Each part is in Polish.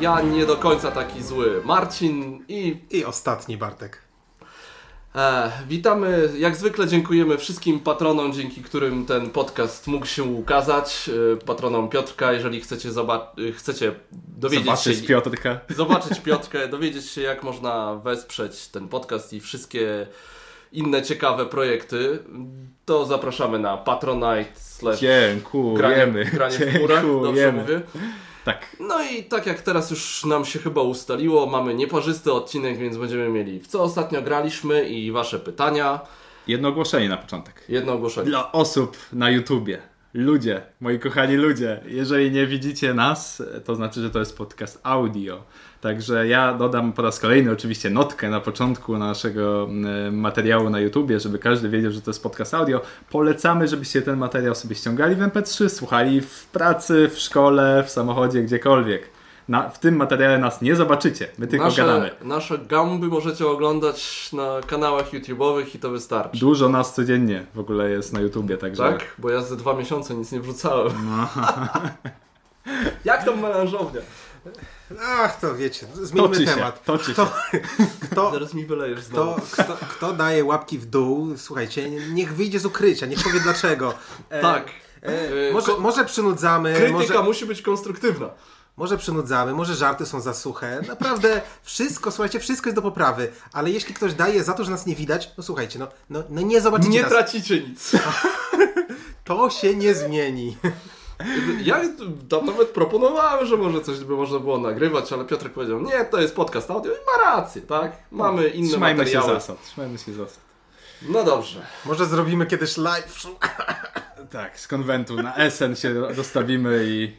Ja nie do końca taki zły Marcin i I ostatni Bartek. e, witamy. Jak zwykle dziękujemy wszystkim patronom, dzięki którym ten podcast mógł się ukazać. E, patronom Piotrka, jeżeli chcecie, zobac- chcecie dowiedzieć Zobaczyć się... Piotrka. zobaczyć Piotrkę, dowiedzieć się jak można wesprzeć ten podcast i wszystkie inne ciekawe projekty, to zapraszamy na Patronite slash granie, Dziękujemy. granie w murach, dobrze mówię. Tak. No i tak jak teraz już nam się chyba ustaliło, mamy nieparzysty odcinek, więc będziemy mieli w co ostatnio graliśmy i wasze pytania. Jedno ogłoszenie na początek. Jedno ogłoszenie. Dla osób na YouTubie. Ludzie, moi kochani ludzie, jeżeli nie widzicie nas, to znaczy, że to jest podcast audio. Także ja dodam po raz kolejny oczywiście notkę na początku naszego e, materiału na YouTubie, żeby każdy wiedział, że to jest podcast audio. Polecamy, żebyście ten materiał sobie ściągali w MP3, słuchali w pracy, w szkole, w samochodzie, gdziekolwiek. Na, w tym materiale nas nie zobaczycie, my tylko gadamy. Nasze, nasze gamby możecie oglądać na kanałach YouTube'owych i to wystarczy. Dużo nas codziennie w ogóle jest na YouTubie, także... Tak? Bo ja ze dwa miesiące nic nie wrzucałem. Jak tam melanżownia? Ach, to wiecie, zmieńmy Toczy się, temat. toczy się. Kto, kto, Zaraz mi wylejesz znowu. kto, kto, kto daje łapki w dół, słuchajcie, niech wyjdzie z ukrycia, niech powie dlaczego. E, Tak. E, E, może, ko- może przynudzamy, Krytyka może, musi być konstruktywna. może przynudzamy, może żarty są za suche. Naprawdę wszystko, słuchajcie, wszystko jest do poprawy, ale jeśli ktoś daje za to, że nas nie widać, no słuchajcie, no, no, no nie zobaczycie Nie nas. tracicie nic. To się nie zmieni. Ja tam nawet proponowałem, że może coś by można było nagrywać, ale Piotrek powiedział, nie, to jest podcast audio i ma rację, tak? Mamy inne Trzymajmy się materiały. zasad, trzymajmy się zasad. No dobrze. Może zrobimy kiedyś live. Tak, z konwentu na SN się dostawimy i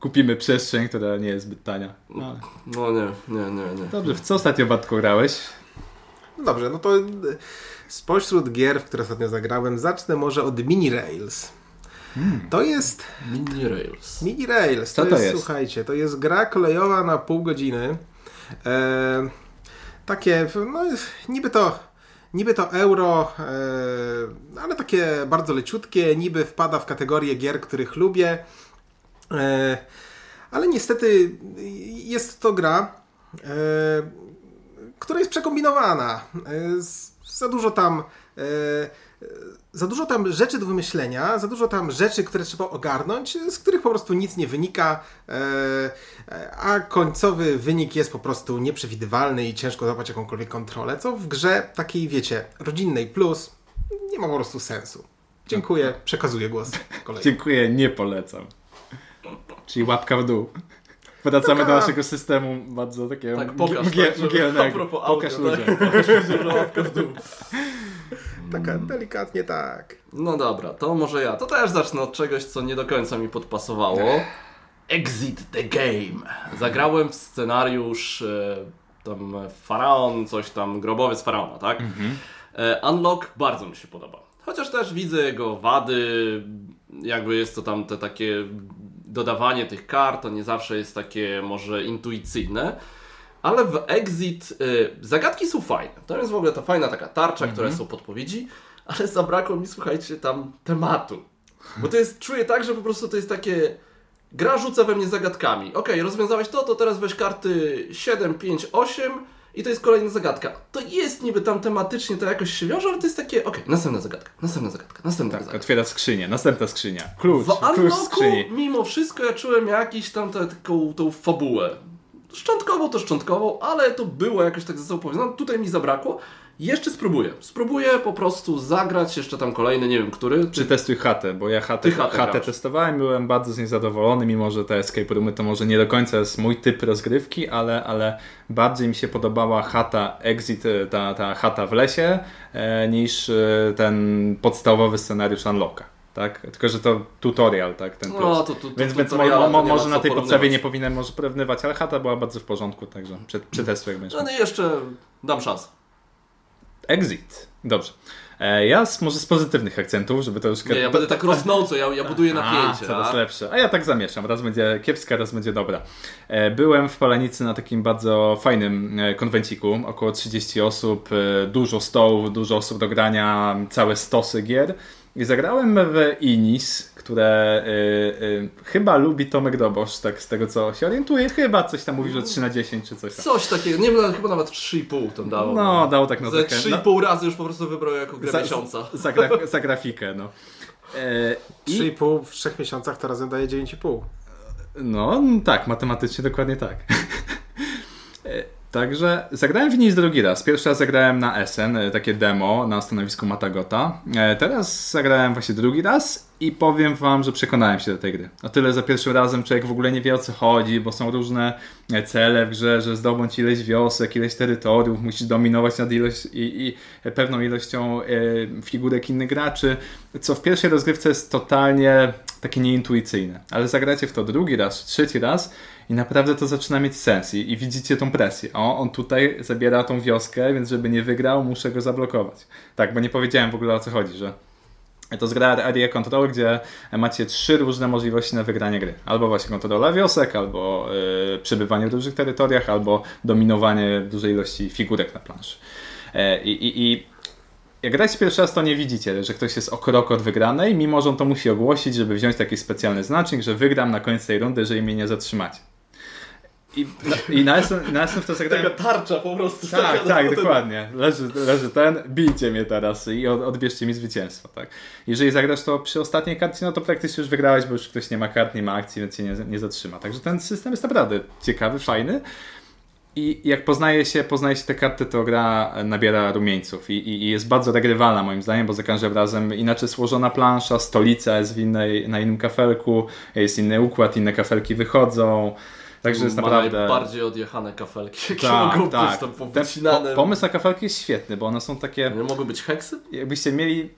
kupimy przestrzeń, która nie jest zbyt tania. No, No nie, nie, nie, nie. Dobrze, w co ostatnio Batko grałeś? No Dobrze, no to e, spośród gier, w które ostatnio zagrałem, zacznę może od Mini Rails. To jest Mini Rails. Mini Rails. Co to jest? Słuchajcie, to jest gra kolejowa na pół godziny. E, takie, no niby to, niby to euro, e, ale takie bardzo leciutkie, niby wpada w kategorię gier, których lubię. E, ale niestety jest to gra, e, która jest przekombinowana. Za dużo tam. Za dużo tam rzeczy do wymyślenia, za dużo tam rzeczy, które trzeba ogarnąć, z których po prostu nic nie wynika, e, e, a końcowy wynik jest po prostu nieprzewidywalny i ciężko złapać jakąkolwiek kontrolę, co w grze takiej, wiecie, rodzinnej plus nie ma po prostu sensu. Dziękuję, przekazuję głos kolejny. Dziękuję, nie polecam. Czyli łapka w dół. Wracamy do Taka- naszego systemu bardzo takiego Tak, pokaż, mgie- tak, mgielnego. a propos Pokaż audio, ludziom. Dół. Taka delikatnie tak. No dobra, to może ja. To też zacznę od czegoś, co nie do końca mi podpasowało. Exit the game. Zagrałem w scenariusz e, tam Faraon, coś tam, grobowiec Faraona, tak? E, Unlock bardzo mi się podoba. Chociaż też widzę jego wady, jakby jest to tam te takie dodawanie tych kart, to nie zawsze jest takie może intuicyjne. Ale w Exit y, zagadki są fajne. To jest w ogóle ta fajna taka tarcza, która są podpowiedzi, ale zabrakło mi, słuchajcie, tam tematu. Bo to jest, czuję tak, że po prostu to jest takie. Gra rzuca we mnie zagadkami. Okej, rozwiązałeś to, to teraz weź karty 7, 5, 8 i to jest kolejna zagadka. To jest niby tam tematycznie, to jakoś się wiąże, ale to jest takie, okej, następna zagadka, następna zagadka, następna Tak, zagadka. otwiera skrzynię, następna skrzynia. Klucz, W Unlocku mimo wszystko ja czułem jakiś tam tę- taką tą fabułę. Szczątkową to szczątkową, ale to było jakoś tak ze sobą powiązane. Tutaj mi zabrakło. Jeszcze spróbuję. Spróbuję po prostu zagrać jeszcze tam kolejny, nie wiem który. Czy testuj chatę, bo ja chatę, chatę chatę testowałem, byłem bardzo z niej zadowolony, mimo że te escape roomy to może nie do końca jest mój typ rozgrywki, ale, ale bardziej mi się podobała chata Exit, e, ta, ta chata w lesie, e, niż e, ten podstawowy scenariusz Unlocka. Tak? Tylko, że to tutorial, tak? Ten plus. No, to, to, to, Więc, więc mo, mo, może na tej porównywać. podstawie nie powinienem może porównywać, ale chata była bardzo w porządku, także prze- przetestuj jak będziesz. No i jeszcze dam szansę. Exit. Dobrze. E, Ja z, może z pozytywnych akcentów, żeby to już... Nie, ja będę tak rosnąco, ja, ja buduję napięcie. A, coraz a? lepsze. A ja tak zamieszam. Raz będzie kiepska, raz będzie dobra. E, Byłem w Palenicy na takim bardzo fajnym e, konwenciku. Około 30 osób, dużo stołów, dużo osób do grania, całe stosy gier. I zagrałem w Inis, które y, y, chyba lubi Tomek Dobosz, tak z tego co się orientuje. Chyba coś tam mówi, że 3 na 10 czy coś tam. Coś takiego, nie wiem, chyba nawet 3,5 tam dało. No, dał tak na Za trochę. 3,5 razy już po prostu wybrał jako grę Za- miesiąca. Za, gra, za grafikę, no. E, I, 3,5 w 3 miesiącach to razem daje 9,5. no, tak, matematycznie dokładnie tak. Także zagrałem w Nis drugi raz. Pierwszy raz zagrałem na SN, e, takie demo na stanowisku Matagota. E, Teraz zagrałem właśnie drugi raz i powiem wam, że przekonałem się do tej gry. O tyle za pierwszym razem człowiek w ogóle nie wie o co chodzi, bo są różne e, cele w grze, że zdobądź ileś wiosek, ileś terytoriów, musisz dominować nad ilość i, i pewną ilością figurek innych graczy, co w pierwszej rozgrywce jest totalnie takie nieintuicyjne. Ale zagracie w to drugi raz, trzeci raz i naprawdę to zaczyna mieć sens i, i widzicie tą presję. O, on tutaj zabiera tą wioskę, więc żeby nie wygrał, muszę go zablokować. Tak, bo nie powiedziałem w ogóle o co chodzi, że to jest gra Area Control, gdzie macie trzy różne możliwości na wygranie gry. Albo właśnie kontrola wiosek, albo y, przebywanie w dużych terytoriach, albo dominowanie dużej ilości figurek na planszy. E, I, i, i jak gracie pierwszy raz, to nie widzicie, że ktoś jest o krok od wygranej, mimo że on to musi ogłosić, żeby wziąć taki specjalny znacznik, że wygram na końcu tej rundy, jeżeli mnie nie zatrzymacie. I na, i na, SM, na w to zagrałem... Taka tarcza po prostu. Tak, tak, dokładnie. Leży, leży ten, bijcie mnie teraz i od, odbierzcie mi zwycięstwo, tak. Jeżeli zagrasz to przy ostatniej karcie, no to praktycznie już wygrałeś, bo już ktoś nie ma kart, nie ma akcji, więc cię nie, nie zatrzyma. Także ten system jest naprawdę ciekawy, fajny. I jak poznaje się, poznaje się te karty, to gra nabiera rumieńców i, i, i jest bardzo regrywalna moim zdaniem, bo za każdym razem inaczej złożona plansza, stolica jest w innej, na innym kafelku, jest inny układ, inne kafelki wychodzą. Także jest naprawdę... najbardziej odjechane kafelki, jakie Tak, mogą tak. być tam powycinane. po, pomysł na kafelki jest świetny, bo one są takie. Nie mogą być heksy? Jakbyście mieli.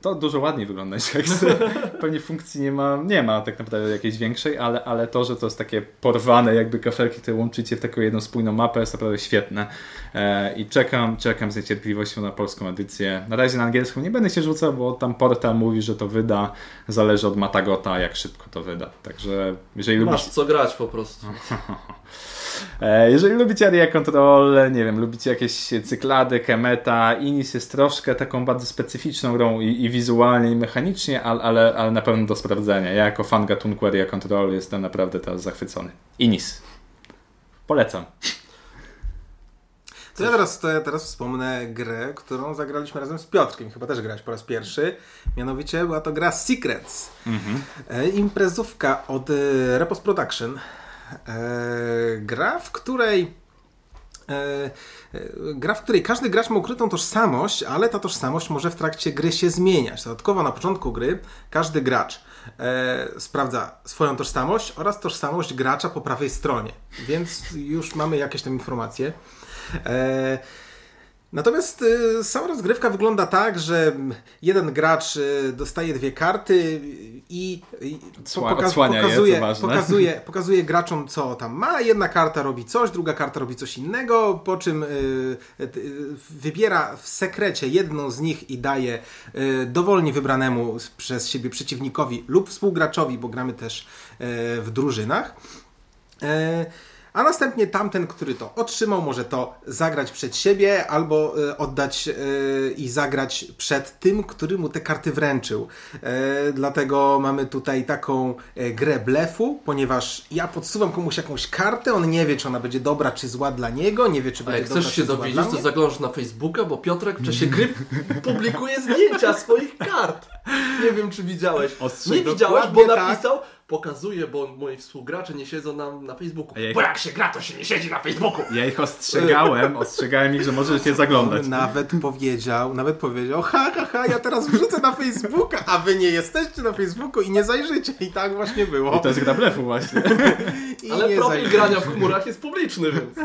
To dużo ładniej wygląda niż heksy. Pewnie funkcji nie ma, nie ma tak naprawdę jakiejś większej, ale, ale to, że to jest takie porwane jakby kafelki, które łączycie w taką jedną spójną mapę jest naprawdę świetne. E, I czekam, czekam z niecierpliwością na polską edycję. Na razie na angielską nie będę się rzucał, bo tam portal mówi, że to wyda. Zależy od Matagota, jak szybko to wyda. Także jeżeli lubisz... Masz co grać po prostu. E, Jeżeli lubicie Area Control, nie wiem, lubicie jakieś cyklady, Kemeta, Inis jest troszkę taką bardzo specyficzną grą i, i wizualnie, i mechanicznie, ale, ale, ale na pewno do sprawdzenia. Ja jako fan gatunku Area Control jestem naprawdę teraz zachwycony. Inis. Polecam. To ja teraz, to ja teraz wspomnę grę, którą zagraliśmy razem z Piotrkiem. Chyba też grać po raz pierwszy. Mianowicie była to gra Secrets. E, imprezówka od e, Repos Production. E, gra, w której e, e, gra, w której każdy gracz ma ukrytą tożsamość, ale ta tożsamość może w trakcie gry się zmieniać. Dodatkowo na początku gry każdy gracz e, sprawdza swoją tożsamość oraz tożsamość gracza po prawej stronie. Więc już mamy jakieś tam informacje. E, Natomiast y, sama rozgrywka wygląda tak, że jeden gracz y, dostaje dwie karty i, Odsła- odsłania je, pokazuje, pokazuje, pokazuje graczom, co tam ma. Jedna karta robi coś, druga karta robi coś innego, po czym y, wybiera w sekrecie jedną z nich i daje dowolnie wybranemu przez siebie przeciwnikowi lub współgraczowi, bo gramy też w drużynach. A następnie tamten, który to otrzymał, może to zagrać przed siebie albo e, oddać e, i zagrać przed tym, który mu te karty wręczył. E, Dlatego mamy tutaj taką grę blefu, ponieważ ja podsuwam komuś jakąś kartę, on nie wie, czy ona będzie dobra, czy zła dla niego, nie wie, czy będzie jak dobra, chcesz czy się zła dowiedzieć, dla to mnie. zaglądasz na Facebooka, bo Piotrek w czasie gry publikuje zdjęcia swoich kart. Nie wiem, czy widziałeś. Ostrzeg- Nie widziałeś, bo dokładnie tak. Pokazuje, bo moi współgracze nie siedzą na, na Facebooku. A jak- Bo jak się gra, to się nie siedzi na Facebooku. Ja ich ostrzegałem, ostrzegałem ich, że możecie zaglądać. On nawet powiedział, nawet powiedział, ha, ha, ha, ja teraz wrzucę na Facebooka, a wy nie jesteście na Facebooku i nie zajrzycie. I tak właśnie było. I to jest gra blefu właśnie. I Ale profil zajrzycie. grania w chmurach jest publiczny, więc...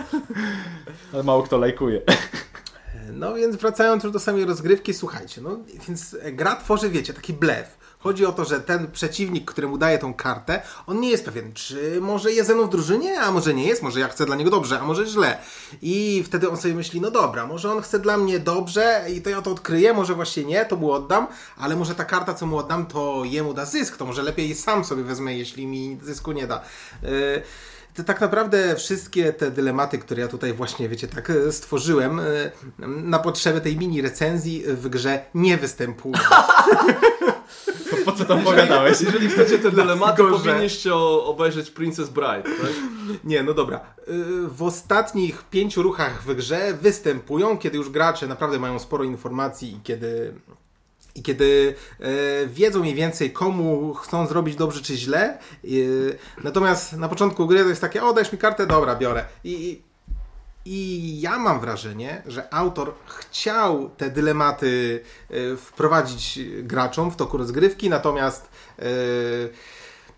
Ale mało kto lajkuje. No więc wracając już do samej rozgrywki, słuchajcie, no więc gra tworzy, wiecie, taki blef. Chodzi o to, że ten przeciwnik, któremu daje tą kartę, on nie jest pewien, czy może jest ze mną w drużynie, a może nie jest, może ja chcę dla niego dobrze, a może źle. I wtedy on sobie myśli, no dobra, może on chce dla mnie dobrze i to ja to odkryję, może właśnie nie, to mu oddam, ale może ta karta, co mu oddam, to jemu da zysk, to może lepiej sam sobie wezmę, jeśli mi zysku nie da. To tak naprawdę wszystkie te dylematy, które ja tutaj właśnie, wiecie, tak e, stworzyłem, e, na potrzeby tej mini recenzji w grze nie występują. Po co tam pogadałeś? Jeżeli chcecie te dylematy, że- powinniście obejrzeć Princess Bride. Tak? Nie, no dobra. Y, W ostatnich pięciu ruchach w grze występują, kiedy już gracze naprawdę mają sporo informacji i kiedy, i kiedy e, wiedzą mniej więcej, komu chcą zrobić dobrze czy źle. Y, natomiast na początku gry to jest takie, o dajesz mi kartę, dobra, biorę. I, i ja mam wrażenie, że autor chciał te dylematy e, wprowadzić graczom w toku rozgrywki, natomiast, e,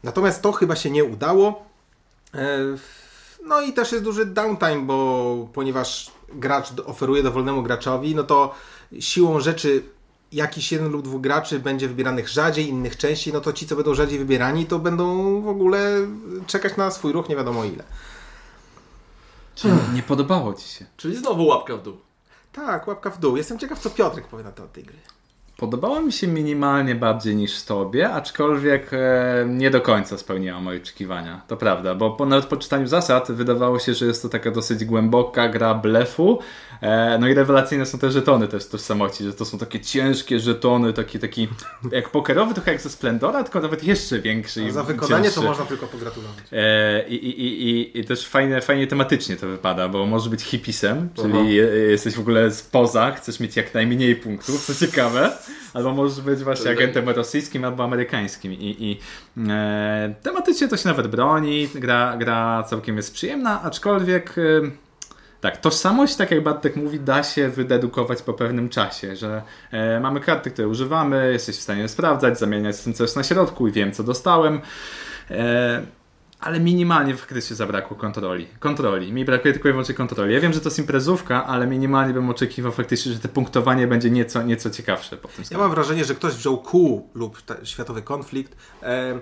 natomiast to chyba się nie udało. E, No i też jest duży downtime, bo ponieważ gracz oferuje dowolnemu graczowi, no to siłą rzeczy jakiś jeden lub dwóch graczy będzie wybieranych rzadziej, innych częściej, no to ci, co będą rzadziej wybierani, to będą w ogóle czekać na swój ruch nie wiadomo ile. Czyli nie podobało ci się. Czyli znowu łapka w dół. Tak, łapka w dół. Jestem ciekaw, co Piotrek powie na temat tej gry. Podobało mi się minimalnie bardziej niż tobie, aczkolwiek e, nie do końca spełniła moje oczekiwania. To prawda, bo po, nawet po czytaniu zasad wydawało się, że jest to taka dosyć głęboka gra blefu. E, no i rewelacyjne są te żetony też tożsamości, że to są takie ciężkie żetony, taki, taki jak pokerowy, trochę jak ze Splendora, tylko nawet jeszcze większy. i Za wykonanie cięższy. to można tylko pogratulować. E, i, i, i, i, też fajnie, fajnie tematycznie to wypada, bo możesz być hipisem, czyli je, jesteś w ogóle spoza, chcesz mieć jak najmniej punktów, co ciekawe, albo możesz być właśnie agentem rosyjskim albo amerykańskim. I, i e, tematycznie to się nawet broni, gra, gra całkiem jest przyjemna, aczkolwiek. E, tak, tożsamość, tak jak Bartek mówi, da się wydedukować po pewnym czasie, że e, mamy karty, które używamy, jesteś w stanie sprawdzać, zamieniać z tym coś na środku i wiem, co dostałem. E, ale minimalnie faktycznie zabrakło kontroli. Kontroli. Mi brakuje tylko i wyłącznie kontroli. Ja wiem, że to jest imprezówka, ale minimalnie bym oczekiwał faktycznie, że te punktowanie będzie nieco, nieco ciekawsze po tym Ja mam wrażenie, że ktoś wziął kół lub światowy konflikt, e, e,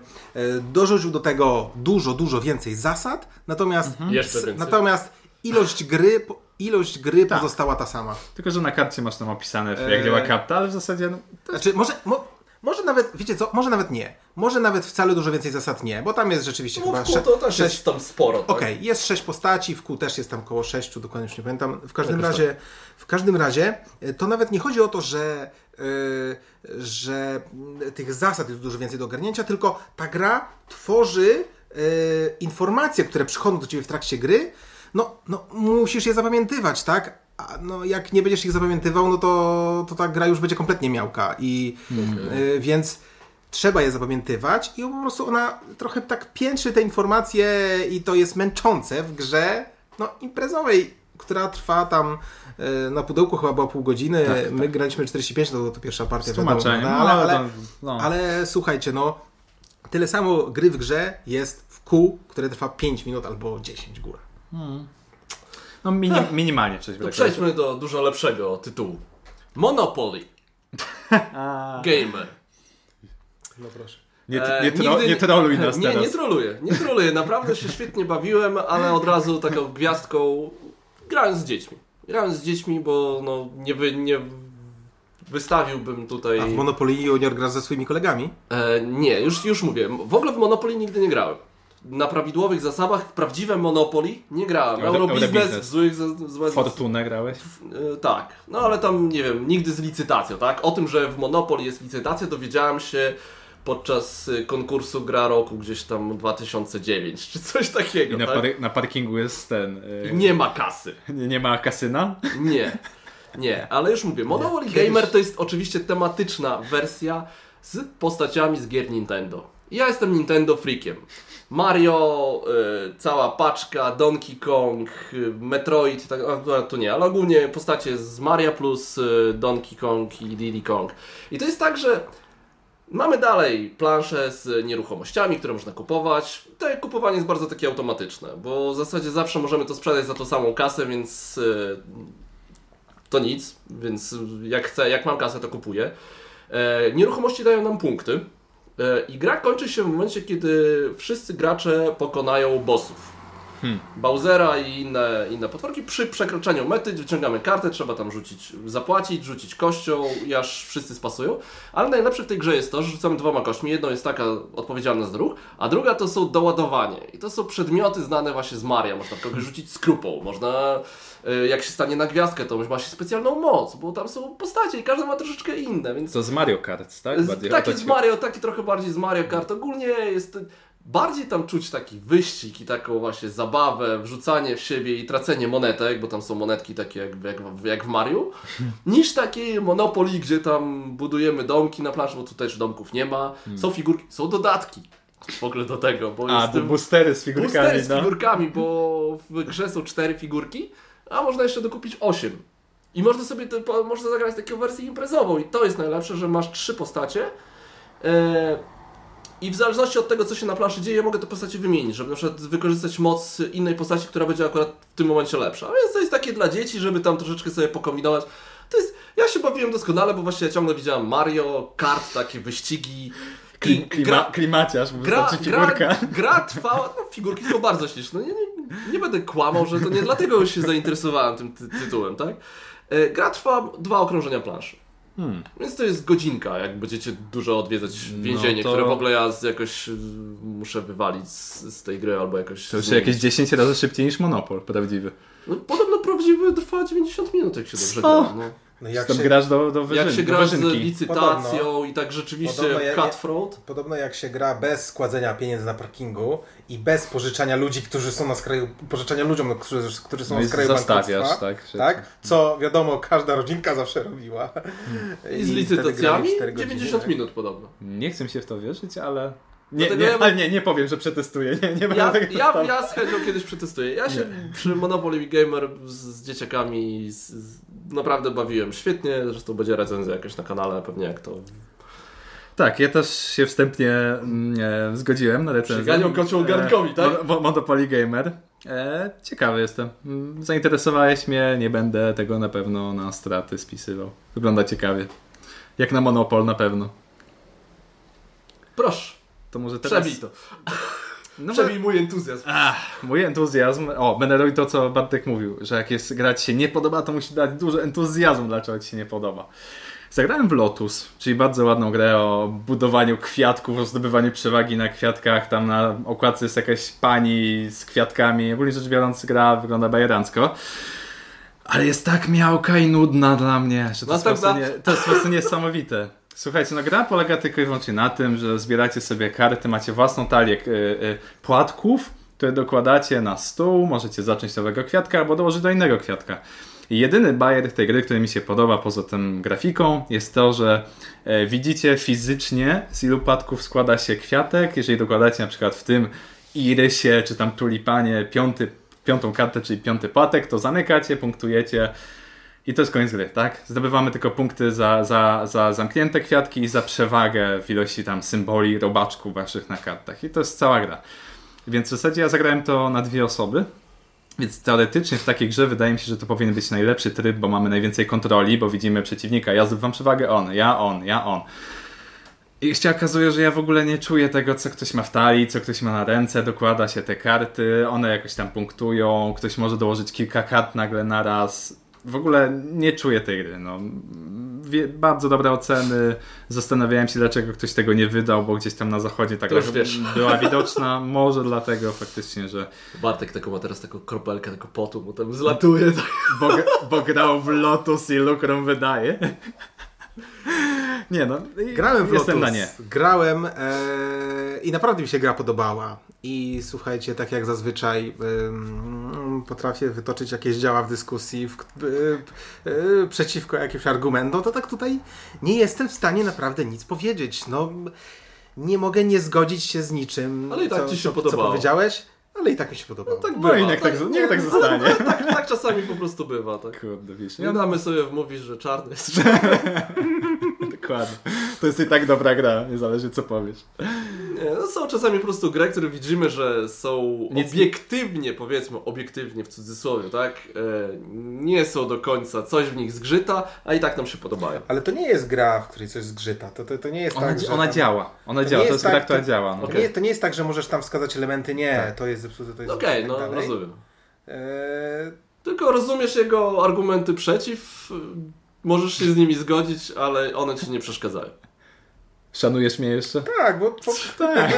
dorzucił do tego dużo, dużo więcej zasad, natomiast, s- więcej. natomiast ilość gry, po- ilość gry Tak. pozostała ta sama. Tylko, że na karcie masz tam opisane, jak Eee. działa karta, ale w zasadzie no, to Znaczy, może, mo, może nawet, wiecie co, może nawet nie. Może nawet wcale dużo więcej zasad nie, bo tam jest rzeczywiście No chyba w kół to też sześć, jest tam sporo. Tak? Okej, jest sześć postaci, w kół też jest tam około sześciu, dokładnie już nie pamiętam. W każdym Jakoś razie, w każdym razie, e, to nawet nie chodzi o to, że, e, że mm, tych zasad jest dużo więcej do ogarnięcia, tylko ta gra tworzy e, informacje, które przychodzą do ciebie w trakcie gry. No, no musisz je zapamiętywać, tak? No, jak nie będziesz ich zapamiętywał, no to, to ta gra już będzie kompletnie miałka. I e, więc trzeba je zapamiętywać i po prostu ona trochę tak piętrzy te informacje i to jest męczące w grze no, imprezowej, która trwa tam e, na pudełku chyba była pół godziny, Tak, my graliśmy 45, to była to pierwsza partia, wiadomo, prawda? No, ale, ale, no. ale słuchajcie, no tyle samo gry w grze jest w kół, które trwa 5 minut albo 10 góra. No mini, minimalnie coś To brakuje. przejdźmy do dużo lepszego tytułu. Monopoly. Gamer. No proszę. Nie, E, nie, tro, nigdy- nie troluj nas nie, teraz. Nie troluję, nie troluję. Naprawdę się świetnie bawiłem, ale od razu taką gwiazdką grałem z dziećmi. Grałem z dziećmi, bo no, nie, wy, nie wystawiłbym tutaj... A w Monopoly Junior grasz ze swoimi kolegami? E, nie, już, już mówię. W ogóle w Monopoly nigdy nie grałem. Na prawidłowych zasadach, w prawdziwym Monopoly nie grałem. Euro- Eurobiznes, złych, złe Fortunę grałeś? E, tak, no ale tam nie wiem, nigdy z licytacją, tak? O tym, że w Monopoly jest licytacja, dowiedziałem się podczas y, konkursu Gra Roku gdzieś tam 2009 czy coś takiego. I na, tak? par- na parkingu jest ten... e, Nie ma kasy. nie, nie ma kasyna? Nie. Nie, ale już mówię, Monopoly Kiedyś- Gamer to jest oczywiście tematyczna wersja z postaciami z gier Nintendo. Ja jestem Nintendo freakiem. Mario, y, cała paczka, Donkey Kong, y, Metroid, tak, a, to nie, ale ogólnie postacie z Maria plus y, Donkey Kong i Diddy Kong. I to jest tak, że Mamy dalej plansze z nieruchomościami, które można kupować. To kupowanie jest bardzo takie automatyczne, bo w zasadzie zawsze możemy to sprzedać za tą samą kasę, więc y, to nic, więc jak chcę, jak mam kasę, to kupuję. E, nieruchomości dają nam punkty i gra kończy się w momencie, kiedy wszyscy gracze pokonają bossów. Bowsera i inne, inne potworki. Przy przekroczeniu mety wyciągamy kartę, trzeba tam rzucić, zapłacić, rzucić kością i aż wszyscy spasują. Ale najlepsze w tej grze jest to, że rzucamy dwoma kośćmi. Jedną jest taka odpowiedzialna za ruch, a druga to są doładowanie. I to są przedmioty znane właśnie z Maria. Można kogoś rzucić skrupą, można y, jak się stanie na gwiazdkę, to ma się specjalną moc, bo tam są postacie i każda ma troszeczkę inne, więc To z Mario Kart, tak? Bardziej Taki z Mario, taki trochę bardziej z Mario Kart. Ogólnie jest bardziej tam czuć taki wyścig i taką właśnie zabawę, wrzucanie w siebie i tracenie monetek, bo tam są monetki takie jak, jak, jak w Mario, niż takie Monopoly, gdzie tam budujemy domki na planszy, bo tu też domków nie ma. Są figurki, są dodatki w ogóle do tego, bo Hmm. A, bo boostery z figurkami, boostery z no. figurkami, bo w grze są cztery figurki, a można jeszcze dokupić osiem. I można sobie te, można zagrać taką wersję imprezową i to jest najlepsze, że masz trzy postacie e, i w zależności od tego, co się na planszy dzieje, mogę te postacie wymienić, żeby na przykład wykorzystać moc innej postaci, która będzie akurat w tym momencie lepsza. A więc to jest takie dla dzieci, żeby tam troszeczkę sobie pokombinować. To jest, ja się bawiłem doskonale, bo właśnie ja ciągle widziałem Mario, kart, takie wyścigi. Klim, klima, klimaciarz, Gra, wystarczy gra, figurka. gra trwała, no figurki są bardzo śliczne. Nie, nie, nie będę kłamał, że to nie dlatego się zainteresowałem tym ty tytułem, tak? E, Gra trwa dwa okrążenia planszy. Hmm. Więc to jest godzinka, jak będziecie dużo odwiedzać więzienie, to- które w ogóle ja jakoś y, muszę wywalić z, z tej gry albo jakoś. To już jakieś 10 razy szybciej niż Monopol, prawdziwy. No, podobno prawdziwy trwa 90 minut, jak się dobrze gra. No. No jak Tam się, grasz do, do, wyżyn, Jak się gra z wyżynki. licytacją i tak rzeczywiście Podobno ja- cutthroat. podobno jak się gra bez składzenia pieniędzy na parkingu i bez pożyczania ludzi, którzy są na skraju, pożyczania ludziom, którzy, którzy są No na skraju bankructwa, tak, tak? Co wiadomo, każda rodzinka zawsze robiła. I z licytacjami grali cztery godziny, 90 tak? minut podobno. Nie chcę się w to wierzyć, ale... Nie, Dlatego nie, ja- ale nie, nie powiem, że przetestuję. Nie, nie Ja, tego ja, ja z chęcią kiedyś przetestuję. Ja się przy Monopoly Gamer z, z dzieciakami z, z, naprawdę bawiłem świetnie. Zresztą będzie recenzja jakaś na kanale, pewnie jak to. Tak, ja też się wstępnie mm, e, zgodziłem na recenzję. Przyganiał kocioł garnkowi, tak? Mo- mo- Monopoly Gamer. E, ciekawy jestem. Mm, Zainteresowałeś mnie, nie będę tego na pewno na straty spisywał. Wygląda ciekawie. Jak na Monopol na pewno. Proszę, To może teraz... przebij to. No, Przebij mój entuzjazm. Mój entuzjazm. O, będę robił to, co Bartek mówił, że jak jest gra ci się nie podoba, to musi dać dużo entuzjazmu, dlaczego ci się nie podoba. Zagrałem w Lotus, czyli bardzo ładną grę o budowaniu kwiatków, o zdobywaniu przewagi na kwiatkach. Tam na okładce jest jakaś pani z kwiatkami. Ogólnie rzecz biorąc, gra wygląda bajerancko. Ale jest tak miałka i nudna dla mnie, że to, jest, po prostu Następna. nie, to jest po prostu niesamowite. Słuchajcie, no gra polega tylko i wyłącznie na tym, że zbieracie sobie karty, macie własną talię y, y, płatków, które dokładacie na stół, możecie zacząć nowego kwiatka albo dołożyć do innego kwiatka. I jedyny bajer tej gry, który mi się podoba poza tym grafiką, jest to, że e, widzicie fizycznie z ilu płatków składa się kwiatek. Jeżeli dokładacie na przykład w tym irysie czy tam tulipanie piąty, piątą kartę, czyli piąty płatek, to zamykacie, punktujecie i to jest koniec gry, tak? Zdobywamy tylko punkty za, za, za zamknięte kwiatki i za przewagę w ilości tam symboli, robaczków waszych na kartach. I to jest cała gra. Więc w zasadzie ja zagrałem to na dwie osoby. Więc teoretycznie w takiej grze wydaje mi się, że to powinien być najlepszy tryb, bo mamy najwięcej kontroli, bo widzimy przeciwnika. Ja zdobywam przewagę, on, ja, on, ja, on. I się okazuje, że ja w ogóle nie czuję tego, co ktoś ma w talii, co ktoś ma na ręce, dokłada się te karty, one jakoś tam punktują, ktoś może dołożyć kilka kart nagle naraz. W ogóle nie czuję tej gry. No. Wie, bardzo dobre oceny. Zastanawiałem się, dlaczego ktoś tego nie wydał, bo gdzieś tam na zachodzie tak była widoczna. Może dlatego faktycznie, że Bartek taką ma teraz taką kropelkę tego potu, mu tam zlatuje. Tak. bo, bo grał w Lotus i Lukrom wydaje. Nie no, Grałem w jestem Lotus. na nie. Grałem e, i naprawdę mi się gra podobała. I słuchajcie, tak jak zazwyczaj ym, potrafię wytoczyć jakieś działa w dyskusji w, y, y, przeciwko jakimś argumentom, to tak tutaj nie jestem w stanie naprawdę nic powiedzieć. No, nie mogę nie zgodzić się z niczym, Ale i tak co, ci się co, co podobało. powiedziałeś, ale i tak mi się podobało. tak No i niech tak, niech tak zostanie. tak, tak czasami po prostu bywa. Tak. Kurde, wiesz, Nie damy sobie wmówić, że czarny jest Dokładnie. To jest i tak dobra gra, niezależnie co powiesz. Nie, no są czasami po prostu gry, które widzimy, że są Nic- obiektywnie, powiedzmy, obiektywnie w cudzysłowie, tak? E, nie są do końca, coś w nich zgrzyta, a i tak nam się podobają. Ale to nie jest gra, w której coś zgrzyta. To, to, to nie jest Ona, tak, że ona tam- działa. Ona To działa. nie To jest jest gra, tak, która to- działa. No. To, nie, to nie jest tak, że możesz tam wskazać elementy, nie, Tak. to jest zepsute, to jest Okej, zepsute i no tak dalej. rozumiem. Eee, Tylko rozumiesz jego argumenty przeciw, możesz się z nimi zgodzić, ale one ci nie przeszkadzają. Szanujesz mnie jeszcze? tak, bo po, Tak.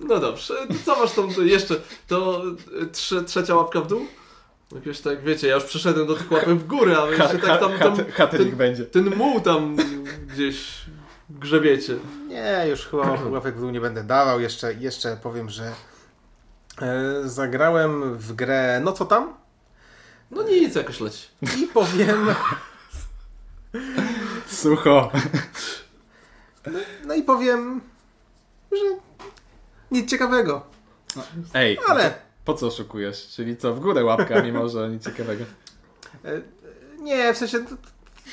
No dobrze, to co masz tam jeszcze? To y, trze, trzecia łapka w dół? Jakieś tak, wiecie, ja już przeszedłem do tych łapek w górę, a wy jeszcze tak tam, tam ten, będzie. ten muł tam gdzieś grzebiecie. Nie, już chyba łapek w dół nie będę dawał. Jeszcze, jeszcze powiem, że e, zagrałem w grę No co tam? No nic, jakoś leci. I powiem, Sucho. no i powiem, że nic ciekawego. Ej, Ale po co oszukujesz? Czyli co, w górę łapka, mimo że nic ciekawego. e, nie, w sensie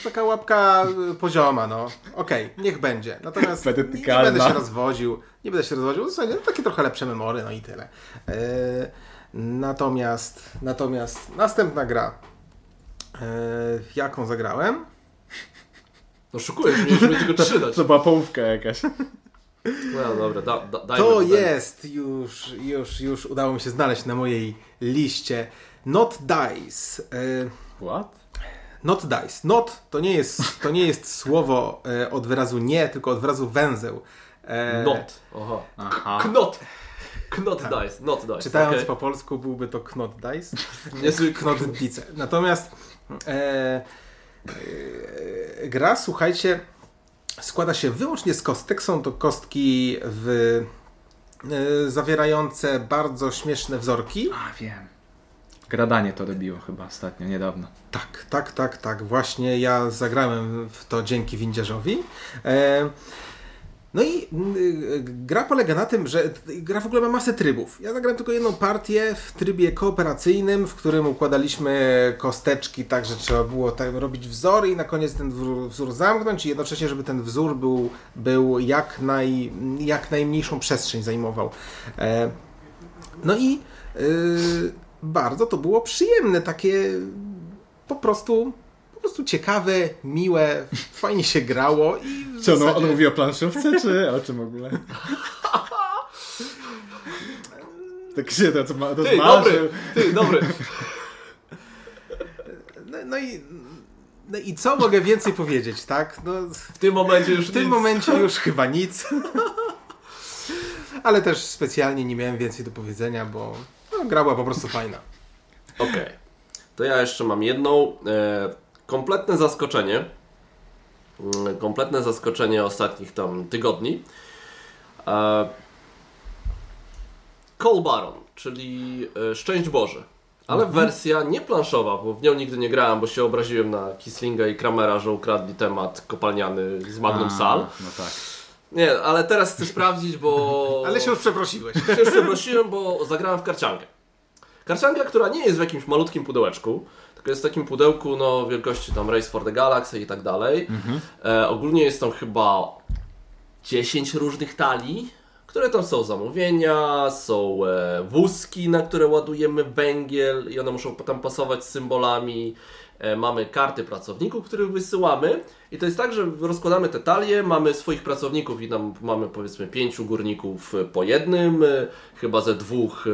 taka łapka e, pozioma, no. Okej, niech będzie. Natomiast nie, nie będę się rozwodził. Nie będę się rozwodził. No, takie trochę lepsze memory, no i tyle. E, natomiast, natomiast następna gra, w jaką zagrałem? No szukujesz, mieliśmy tylko trzy dać. To była połówka jakaś. No dobra, da, da, dajmy To dajmy. jest już, już, już udało mi się znaleźć na mojej liście. Not Dice. E, What? Not dice. Not to nie jest, to nie jest słowo e, od wyrazu nie, tylko od wyrazu węzeł. E, Not. Aha. Aha. Knot. Knot dice. Not dice. Czytając okej. po polsku byłby to knot dice. Niezły Knot dice. Natomiast e, e, gra, słuchajcie, składa się wyłącznie z kostek. Są to kostki w, e, zawierające bardzo śmieszne wzorki. A, wiem. Gradanie to robiło chyba ostatnio, niedawno. Tak, tak, tak, tak. Właśnie ja zagrałem w to dzięki windziarzowi. E, no i y, gra polega na tym, że gra w ogóle ma masę trybów. Ja zagrałem tylko jedną partię w trybie kooperacyjnym, w którym układaliśmy kosteczki tak, że trzeba było tak robić wzory i na koniec ten wzór, wzór zamknąć i jednocześnie, żeby ten wzór był, był jak, naj, jak najmniejszą przestrzeń zajmował. E, no i y, bardzo to było przyjemne, takie po prostu, po prostu ciekawe, miłe, fajnie się grało i w Co, no, zasadzie- on mówi o planszówce, czy o czym w ogóle? Tak się to, to, ma, to Ty, dobry, ty, dobry. no, no i no i co mogę więcej powiedzieć, tak? No, W tym momencie już w tym nic. momencie już chyba nic. Ale też specjalnie nie miałem więcej do powiedzenia, bo no, gra była po prostu fajna. Okej. To ja jeszcze mam jedną. E, kompletne zaskoczenie. Mm, Kompletne zaskoczenie ostatnich tam tygodni. E, Call Baron, czyli e, Szczęść Boże. Ale wersja nie planszowa, bo w nią nigdy nie grałem, bo się obraziłem na Kislinga i Kramera, że ukradli temat kopalniany z Magnum A, Sal. No tak. Nie, ale teraz chcę sprawdzić, bo... Ale się już przeprosiłeś. się już przeprosiłem, bo zagrałem w karciankę. Karcianka, która nie jest w jakimś malutkim pudełeczku, tylko jest w takim pudełku no, wielkości tam Race for the Galaxy i tak dalej. E, ogólnie jest tam chyba 10 różnych talii, które tam są zamówienia, są e, wózki, na które ładujemy węgiel i one muszą potem pasować z symbolami. E, mamy karty pracowników, których wysyłamy i to jest tak, że rozkładamy te talie, mamy swoich pracowników i tam mamy powiedzmy pięciu górników e, po jednym, e, chyba ze dwóch, e,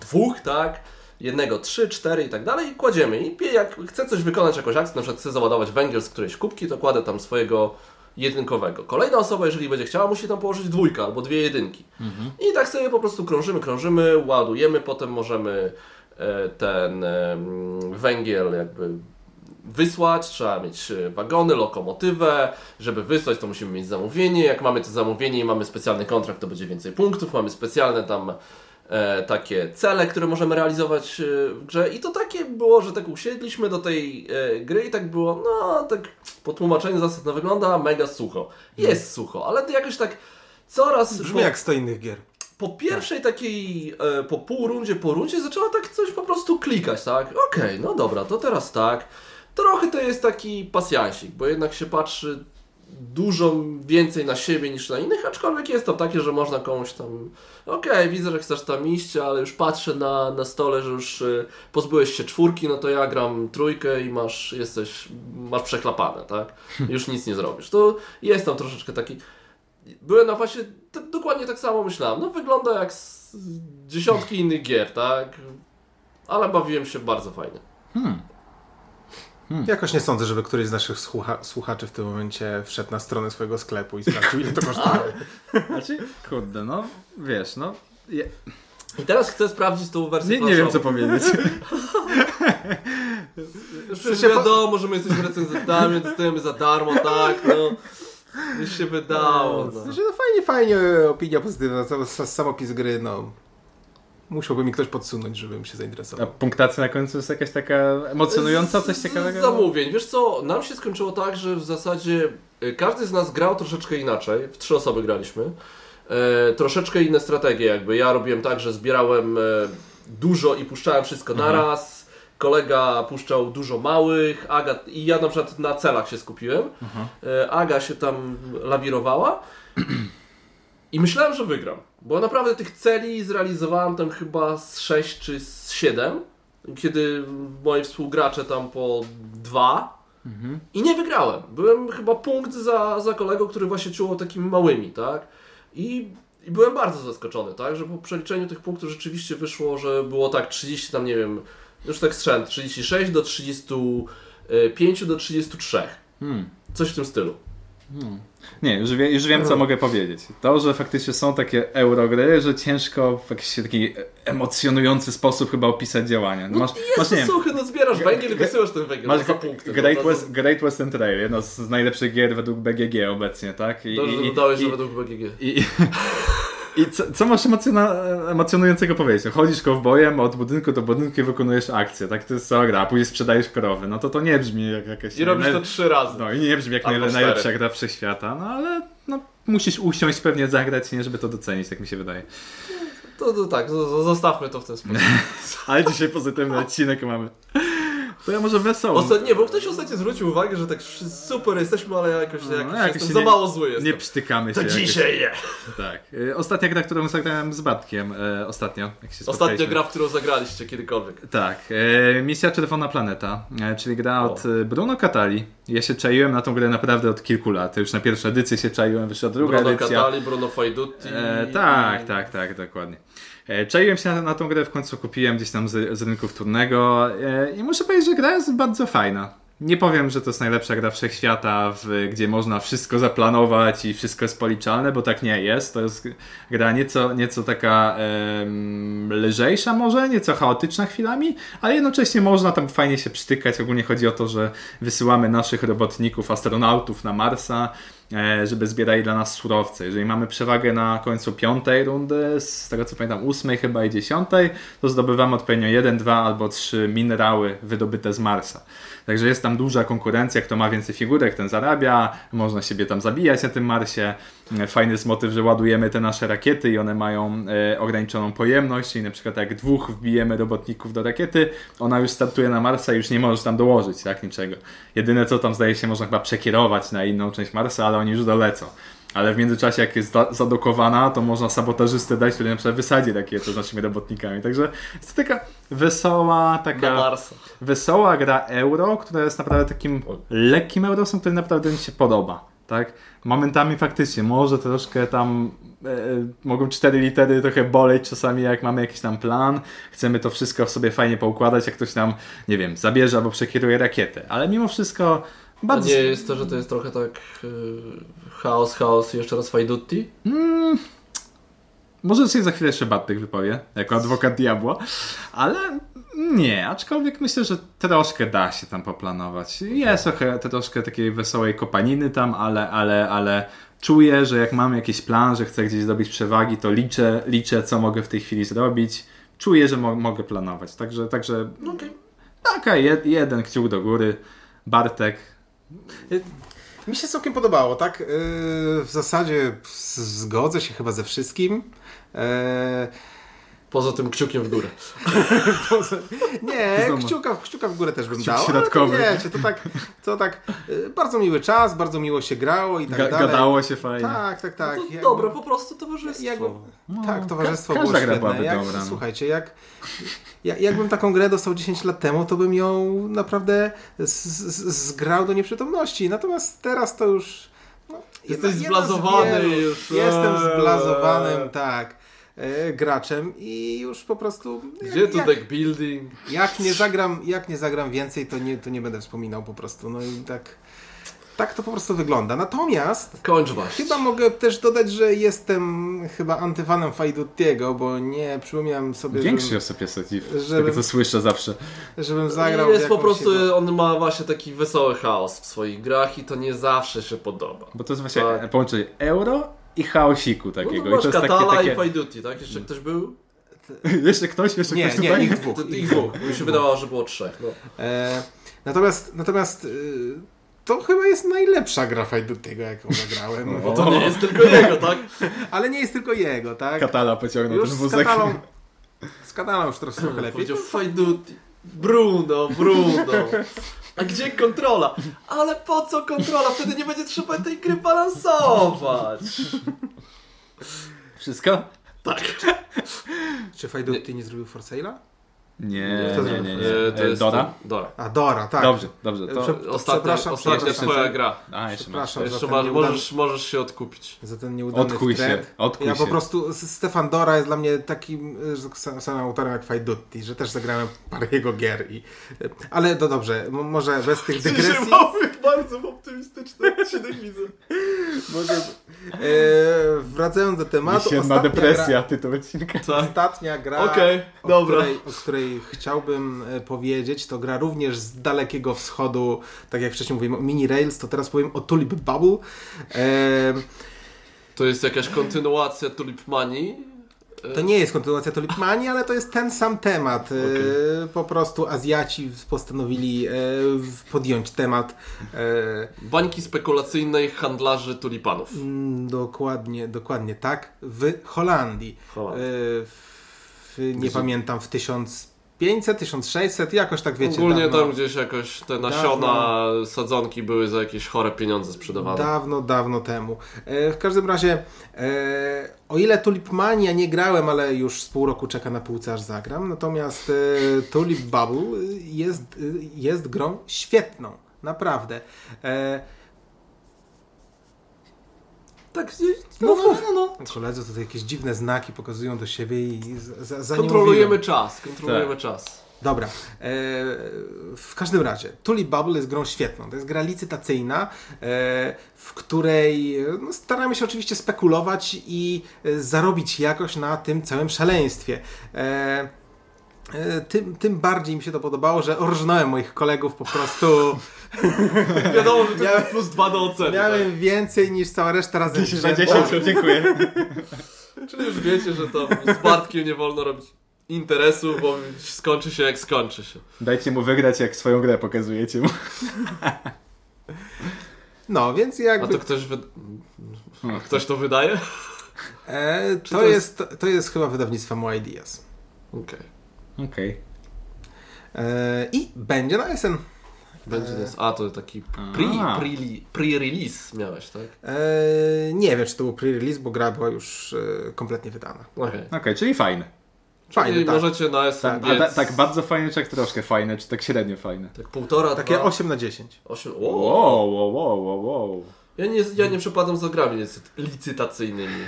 dwóch, tak? Jednego, trzy, cztery i tak dalej i kładziemy. I jak chcę coś wykonać, jakąś akcję, na przykład chcę załadować węgiel z którejś kubki, to kładę tam swojego jedynkowego. Kolejna osoba, jeżeli będzie chciała, musi tam położyć dwójkę albo dwie jedynki. I tak sobie po prostu krążymy, krążymy, ładujemy, potem możemy e, ten węgiel jakby wysłać, trzeba mieć e, wagony, lokomotywę, żeby wysłać to musimy mieć zamówienie, jak mamy to zamówienie i mamy specjalny kontrakt to będzie więcej punktów, mamy specjalne tam takie cele, które możemy realizować e, w grze i to takie było, że tak usiedliśmy do tej e, gry i tak było, no tak po tłumaczeniu zasad to wygląda mega sucho. Jest sucho, ale to jakoś tak coraz... Brzmi jak 100 innych gier. po pierwszej takiej, e, po pół rundzie, po rundzie zaczęła tak coś po prostu klikać, tak? Okej, no dobra, to teraz tak. Trochę to jest taki pasjansik, bo jednak się patrzy dużo więcej na siebie niż na innych, aczkolwiek jest to takie, że można komuś tam okej, widzę, że chcesz tam iść, ale już patrzę na, na stole, że już y, pozbyłeś się czwórki, no to ja gram trójkę i masz, jesteś, masz przeklapane, tak? Już nic nie zrobisz. To jest tam troszeczkę taki... Byłem na właśnie, dokładnie tak samo myślałem. No wygląda jak z dziesiątki innych gier, tak? Ale bawiłem się bardzo fajnie. Jakoś nie sądzę, żeby któryś z naszych słucha słuchaczy w tym momencie wszedł na stronę swojego sklepu i sprawdził, ile to kosztuje. Znaczy, kurde, no wiesz, no. Ja, I teraz chcę sprawdzić tą wersję nie, nie wiem co powiedzieć. Już po- wiadomo, że my jesteśmy recenzentami, dostajemy za darmo, tak, no. Już się wydało, no. Znaczy, no fajnie, fajnie, opinia pozytywna, samopis gry, no. Musiałby mi ktoś podsunąć, żebym się A zainteresował. punktacja na końcu jest jakaś taka emocjonująca, coś ciekawego? Z zamówień. Wiesz co, nam się skończyło tak, że w zasadzie y, każdy z nas grał troszeczkę inaczej. W trzy osoby graliśmy. E, troszeczkę inne strategie jakby. Ja robiłem tak, że zbierałem e, dużo i puszczałem wszystko naraz. Kolega puszczał dużo małych, Aga i ja na przykład na celach się skupiłem. E, Aga się tam lawirowała. I myślałem, że wygram. Bo naprawdę tych celi zrealizowałem tam chyba z 6 czy z 7. Kiedy moi współgracze tam po dwa. I nie wygrałem. Byłem chyba punkt za, za kolegą, który właśnie czuło takimi małymi, tak? I, I byłem bardzo zaskoczony, tak? Że po przeliczeniu tych punktów rzeczywiście wyszło, że było tak 30 tam, nie wiem, już tak strzęt, 36 do 35 do 33. Hmm. Coś w tym stylu. Nie, już, wie, już wiem, co mogę powiedzieć. To, że faktycznie są takie eurogry, że ciężko w jakiś taki emocjonujący sposób chyba opisać działania. No masz, Jest masz, nie suchy, no zbierasz węgiel i wysyłasz ten węgiel masz no, za punkty. Great, no, West, Great Western Trail, jedno z najlepszych gier według BGG obecnie, tak? I, Dobrze, że i, dodałeś, i, że według BGG. I, i co, co masz emocjona, emocjonującego powiedzieć? No, Chodzisz kowbojem od budynku do budynku i wykonujesz akcję, tak? To jest cała gra, a później sprzedajesz krowy. No to to nie brzmi jak jakaś... I robisz to trzy razy. No i nie brzmi jak najle, najlepsza gra wszechświata, no ale no, musisz usiąść, pewnie zagrać, nie, żeby to docenić, tak mi się wydaje. To, to tak, zostawmy to w ten sposób. Ale dzisiaj pozytywny odcinek mamy. To ja może wesoło. Nie, bo ktoś ostatnio zwrócił uwagę, że tak super jesteśmy, ale ja jakoś, No, jakoś, jakoś jestem się za nie- mało zły jestem. Nie przytykamy się. to jakoś. dzisiaj nie. Tak. Y, Ostatnia gra, którą zagrałem z Batkiem e, ostatnio, jak się Ostatnia gra, w którą zagraliście kiedykolwiek. Tak, e, Misja Czerwona Planeta, e, czyli gra od e, Bruno Catali. Ja się czaiłem na tą grę naprawdę od kilku lat. Już na pierwszą edycję się czaiłem, wyszła druga Bruno edycja. Catali, Bruno Faidutti. E, tak, tak, tak, dokładnie. E, czaiłem się na, na tą grę, w końcu kupiłem gdzieś tam z, z rynku wtórnego e, i muszę powiedzieć, że gra jest bardzo fajna. Nie powiem, że to jest najlepsza gra wszechświata, w, gdzie można wszystko zaplanować i wszystko jest policzalne, bo tak nie jest. To jest gra nieco, nieco taka em, lżejsza może, nieco chaotyczna chwilami, ale jednocześnie można tam fajnie się przytykać. Ogólnie chodzi o to, że wysyłamy naszych robotników, astronautów na Marsa, żeby zbierali dla nas surowce. Jeżeli mamy przewagę na końcu piątej rundy, z tego co pamiętam ósmej chyba i dziesiątej, to zdobywamy odpowiednio jeden, dwa albo trzy minerały wydobyte z Marsa. Także jest tam duża konkurencja, kto ma więcej figurek, ten zarabia, można siebie tam zabijać na tym Marsie. E, Fajny jest motyw, że ładujemy te nasze rakiety i one mają e, ograniczoną pojemność, czyli na przykład jak dwóch wbijemy robotników do rakiety, ona już startuje na Marsa i już nie możesz tam dołożyć, tak, niczego. Jedyne co tam zdaje się można chyba przekierować na inną część Marsa, ale oni już dolecą. Ale w międzyczasie, jak jest za- zadokowana, to można sabotażystę dać, który na przykład wysadzi rakietę z naszymi robotnikami. Także jest to taka wesoła, taka wesoła gra euro, która jest naprawdę takim lekkim eurosem, który naprawdę mi się podoba. Tak? Momentami faktycznie może troszkę tam e, mogą cztery litery trochę boleć czasami jak mamy jakiś tam plan, chcemy to wszystko w sobie fajnie poukładać, jak ktoś nam, nie wiem, zabierze albo przekieruje rakietę, ale mimo wszystko A bardzo... nie jest to, że to jest trochę tak y, chaos, chaos jeszcze raz Faidutti? Mm, może się za chwilę jeszcze Battek wypowie, jako adwokat diabła, ale nie, aczkolwiek myślę, że troszkę da się tam poplanować. Jest trochę, troszkę takiej wesołej kopaniny tam, ale, ale, ale czuję, że jak mam jakiś plan, że chcę gdzieś zdobyć przewagi, to liczę, liczę co mogę w tej chwili zrobić. Czuję, że mo mogę planować. Także, także Okej. taka jed jeden kciuk do góry. Bartek. Mi się całkiem podobało, tak? Yy, w zasadzie zgodzę się chyba ze wszystkim. E, Poza tym kciukiem w górę. Poza- Nie, Znowu. kciuka, kciuka w górę też bym Kciuk dał. środkowy. To wiecie, to tak, to tak y, bardzo miły czas, bardzo miło się grało i tak Ga- dalej. gadało się fajnie. Tak, tak, tak. To Jakby- dobre po prostu towarzystwo. jakby- No, tak, towarzystwo ka- było każda gra świetne. byłaby jak, dobra, no. Słuchajcie, jak, jak, jakbym taką grę dostał 10 lat temu, to bym ją naprawdę z, z, zgrał do nieprzytomności. Natomiast teraz to już... No, Jesteś jedna- zblazowany wielu. już. Jestem Eee. zblazowanym, tak, graczem i już po prostu... Gdzie jak- tu deck building? jak nie zagram, jak nie zagram więcej, to nie, to nie będę wspominał po prostu. No i tak, tak to po prostu wygląda. Natomiast Kończ właśnie. chyba mogę też dodać, że jestem chyba antyfanem Fajdutiego, bo nie przypomniałem sobie, Większy żebym, osób jest taki, Żeby- tego co słyszę zawsze. żebym zagrał. jest po prostu, jego- on ma właśnie taki wesoły chaos w swoich grach i to nie zawsze się podoba. Bo to jest właśnie Tak. połączenie euro i chaosiku No takiego. to I masz to jest takie, Katala takie... i Fight Duty, tak? Jeszcze ktoś był? jeszcze ktoś, jeszcze Nie, ktoś nie, tutaj? ich dwóch. Ich dwóch. Mi się wydawało, że było trzech. No. E, natomiast natomiast y, to chyba jest najlepsza gra Fajdutiego, jaką zagrałem. Bo to nie jest tylko jego, tak? Ale nie jest tylko jego, tak? Katala pociągnął Już ten z wózek. katalą, z katalą już trochę lepiej. Powiedział Duty. Bruno, Bruno. A gdzie kontrola? Ale po co kontrola? Wtedy nie będzie trzeba tej gry balansować. Wszystko? Tak. Czy Fajduty nie zrobił For Sale'a? Nie, nie, nie, nie. E, to E, jest Dora? Dora. A Dora, tak. Dobrze, dobrze. To... Prze- Ostatnia, przepraszam, ostatnia przepraszam. twoja gra. A, jeszcze masz. Przepraszam Jeszcze za ten masz, nieudany, możesz, możesz się odkupić. za ten nieudany Odkuj się, thread. odkuj Ja po się. prostu, Stefan Dora jest dla mnie takim e, samym autorem jak Fajdutti, że też zagrałem parę jego gier. I, ale to dobrze, może bez tych dygresji. bardzo optymistyczny odcinek widzę. Może, e, wracając do tematu. Jesienna ostatnia depresja, tytuł odcinka. Gra, ostatnia gra, Okej, o, dobra. Której, o której chciałbym e, powiedzieć, to gra również z Dalekiego Wschodu, tak jak wcześniej mówiłem o Mini Rails, to teraz powiem o Tulip Bubble. E, To jest jakaś kontynuacja Tulip Manii. To nie jest kontynuacja Tulipmanii, ale to jest ten sam temat. E, Po prostu Azjaci postanowili e, podjąć temat. Bańki spekulacyjnej handlarzy tulipanów. mm, Dokładnie, dokładnie tak. W Holandii. Holandii. W, nie pamiętam, w 1500, 1600, jakoś tak wiecie. Ogólnie dawno, tam gdzieś jakoś te nasiona, sadzonki były za jakieś chore pieniądze sprzedawane. Dawno, dawno temu. E, w każdym razie, e, o ile Tulipmania nie grałem, ale już z pół roku czeka na półce, aż zagram. Natomiast e, Tulip Bubble jest, e, jest grą świetną. Naprawdę. E, Tak, no, no, no, no. koledzy tutaj jakieś dziwne znaki pokazują do siebie i za, za, Kontrolujemy czas, kontrolujemy Tak. czas. Dobra. E, w każdym razie, Tulip Bubble jest grą świetną. To jest gra licytacyjna, e, w której no, staramy się oczywiście spekulować i e, zarobić jakoś na tym całym szaleństwie. E, tym, tym bardziej mi się to podobało, że orżnąłem moich kolegów po prostu. Wiadomo, że to Miałem- jest plus dwa do oceny. Miałem więcej niż cała reszta razem 10 na wzięta. 10, dziękuję. tak? Czyli już wiecie, że to z Bartkiem nie wolno robić interesu, bo skończy się jak skończy się. Dajcie mu wygrać, jak swoją grę pokazujecie mu. No, więc A jakby. to ktoś wy... A ktoś to wydaje? E, to, to jest, to jest chyba wydawnictwa Mo Ideas. Okej. Okej. E, I będzie na jesień. Będzie Eee. A, to taki A. pre- pre- pre-release miałeś, tak? E, nie wiem, czy to był pre-release, bo gra była już e, kompletnie wydana. Okej. Okej, czyli fajne. Fajne, Czyli tak. możecie na SM Tak, A biec... ta, tak bardzo fajne, czy tak troszkę fajne, czy tak średnio fajne? Tak półtora, Takie dwa, 8 na 10. osiem... Wow, Wow. wow, wow, wow, wow. Ja nie, ja nie przepadam za grami licy- licytacyjnymi.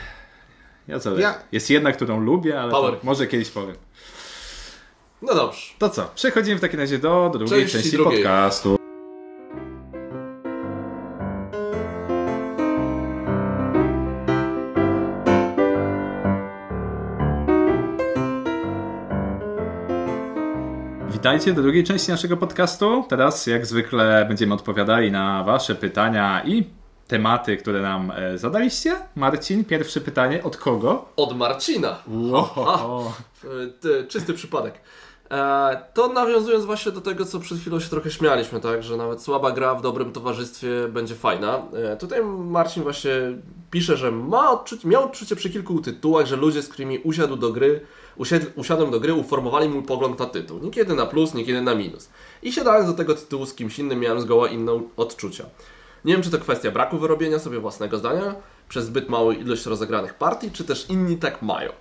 Ja co, Ja- Jest jedna, którą lubię, ale może kiedyś powiem. No dobrze. To co, przechodzimy w takim razie do drugiej Części części drugiej. podcastu. Witajcie do drugiej części naszego podcastu. Teraz, jak zwykle, będziemy odpowiadali na Wasze pytania i tematy, które nam e, zadaliście. Marcin, pierwsze pytanie od kogo? Od Marcina. Wow. E, ty- Czysty przypadek. E, to nawiązując właśnie do tego, co przed chwilą się trochę śmialiśmy, tak, że nawet słaba gra w dobrym towarzystwie będzie fajna. E, tutaj Marcin właśnie pisze, że ma miał odczucie przy kilku tytułach, że ludzie, z którymi usiadł do gry, usiadł, usiadłem do gry, uformowali mój pogląd na tytuł. Niekiedy na plus, niekiedy na minus. I siadając do tego tytułu z kimś innym, miałem zgoła inne odczucia. Nie wiem, czy to kwestia braku wyrobienia sobie własnego zdania przez zbyt małą ilość rozegranych partii, czy też inni tak mają.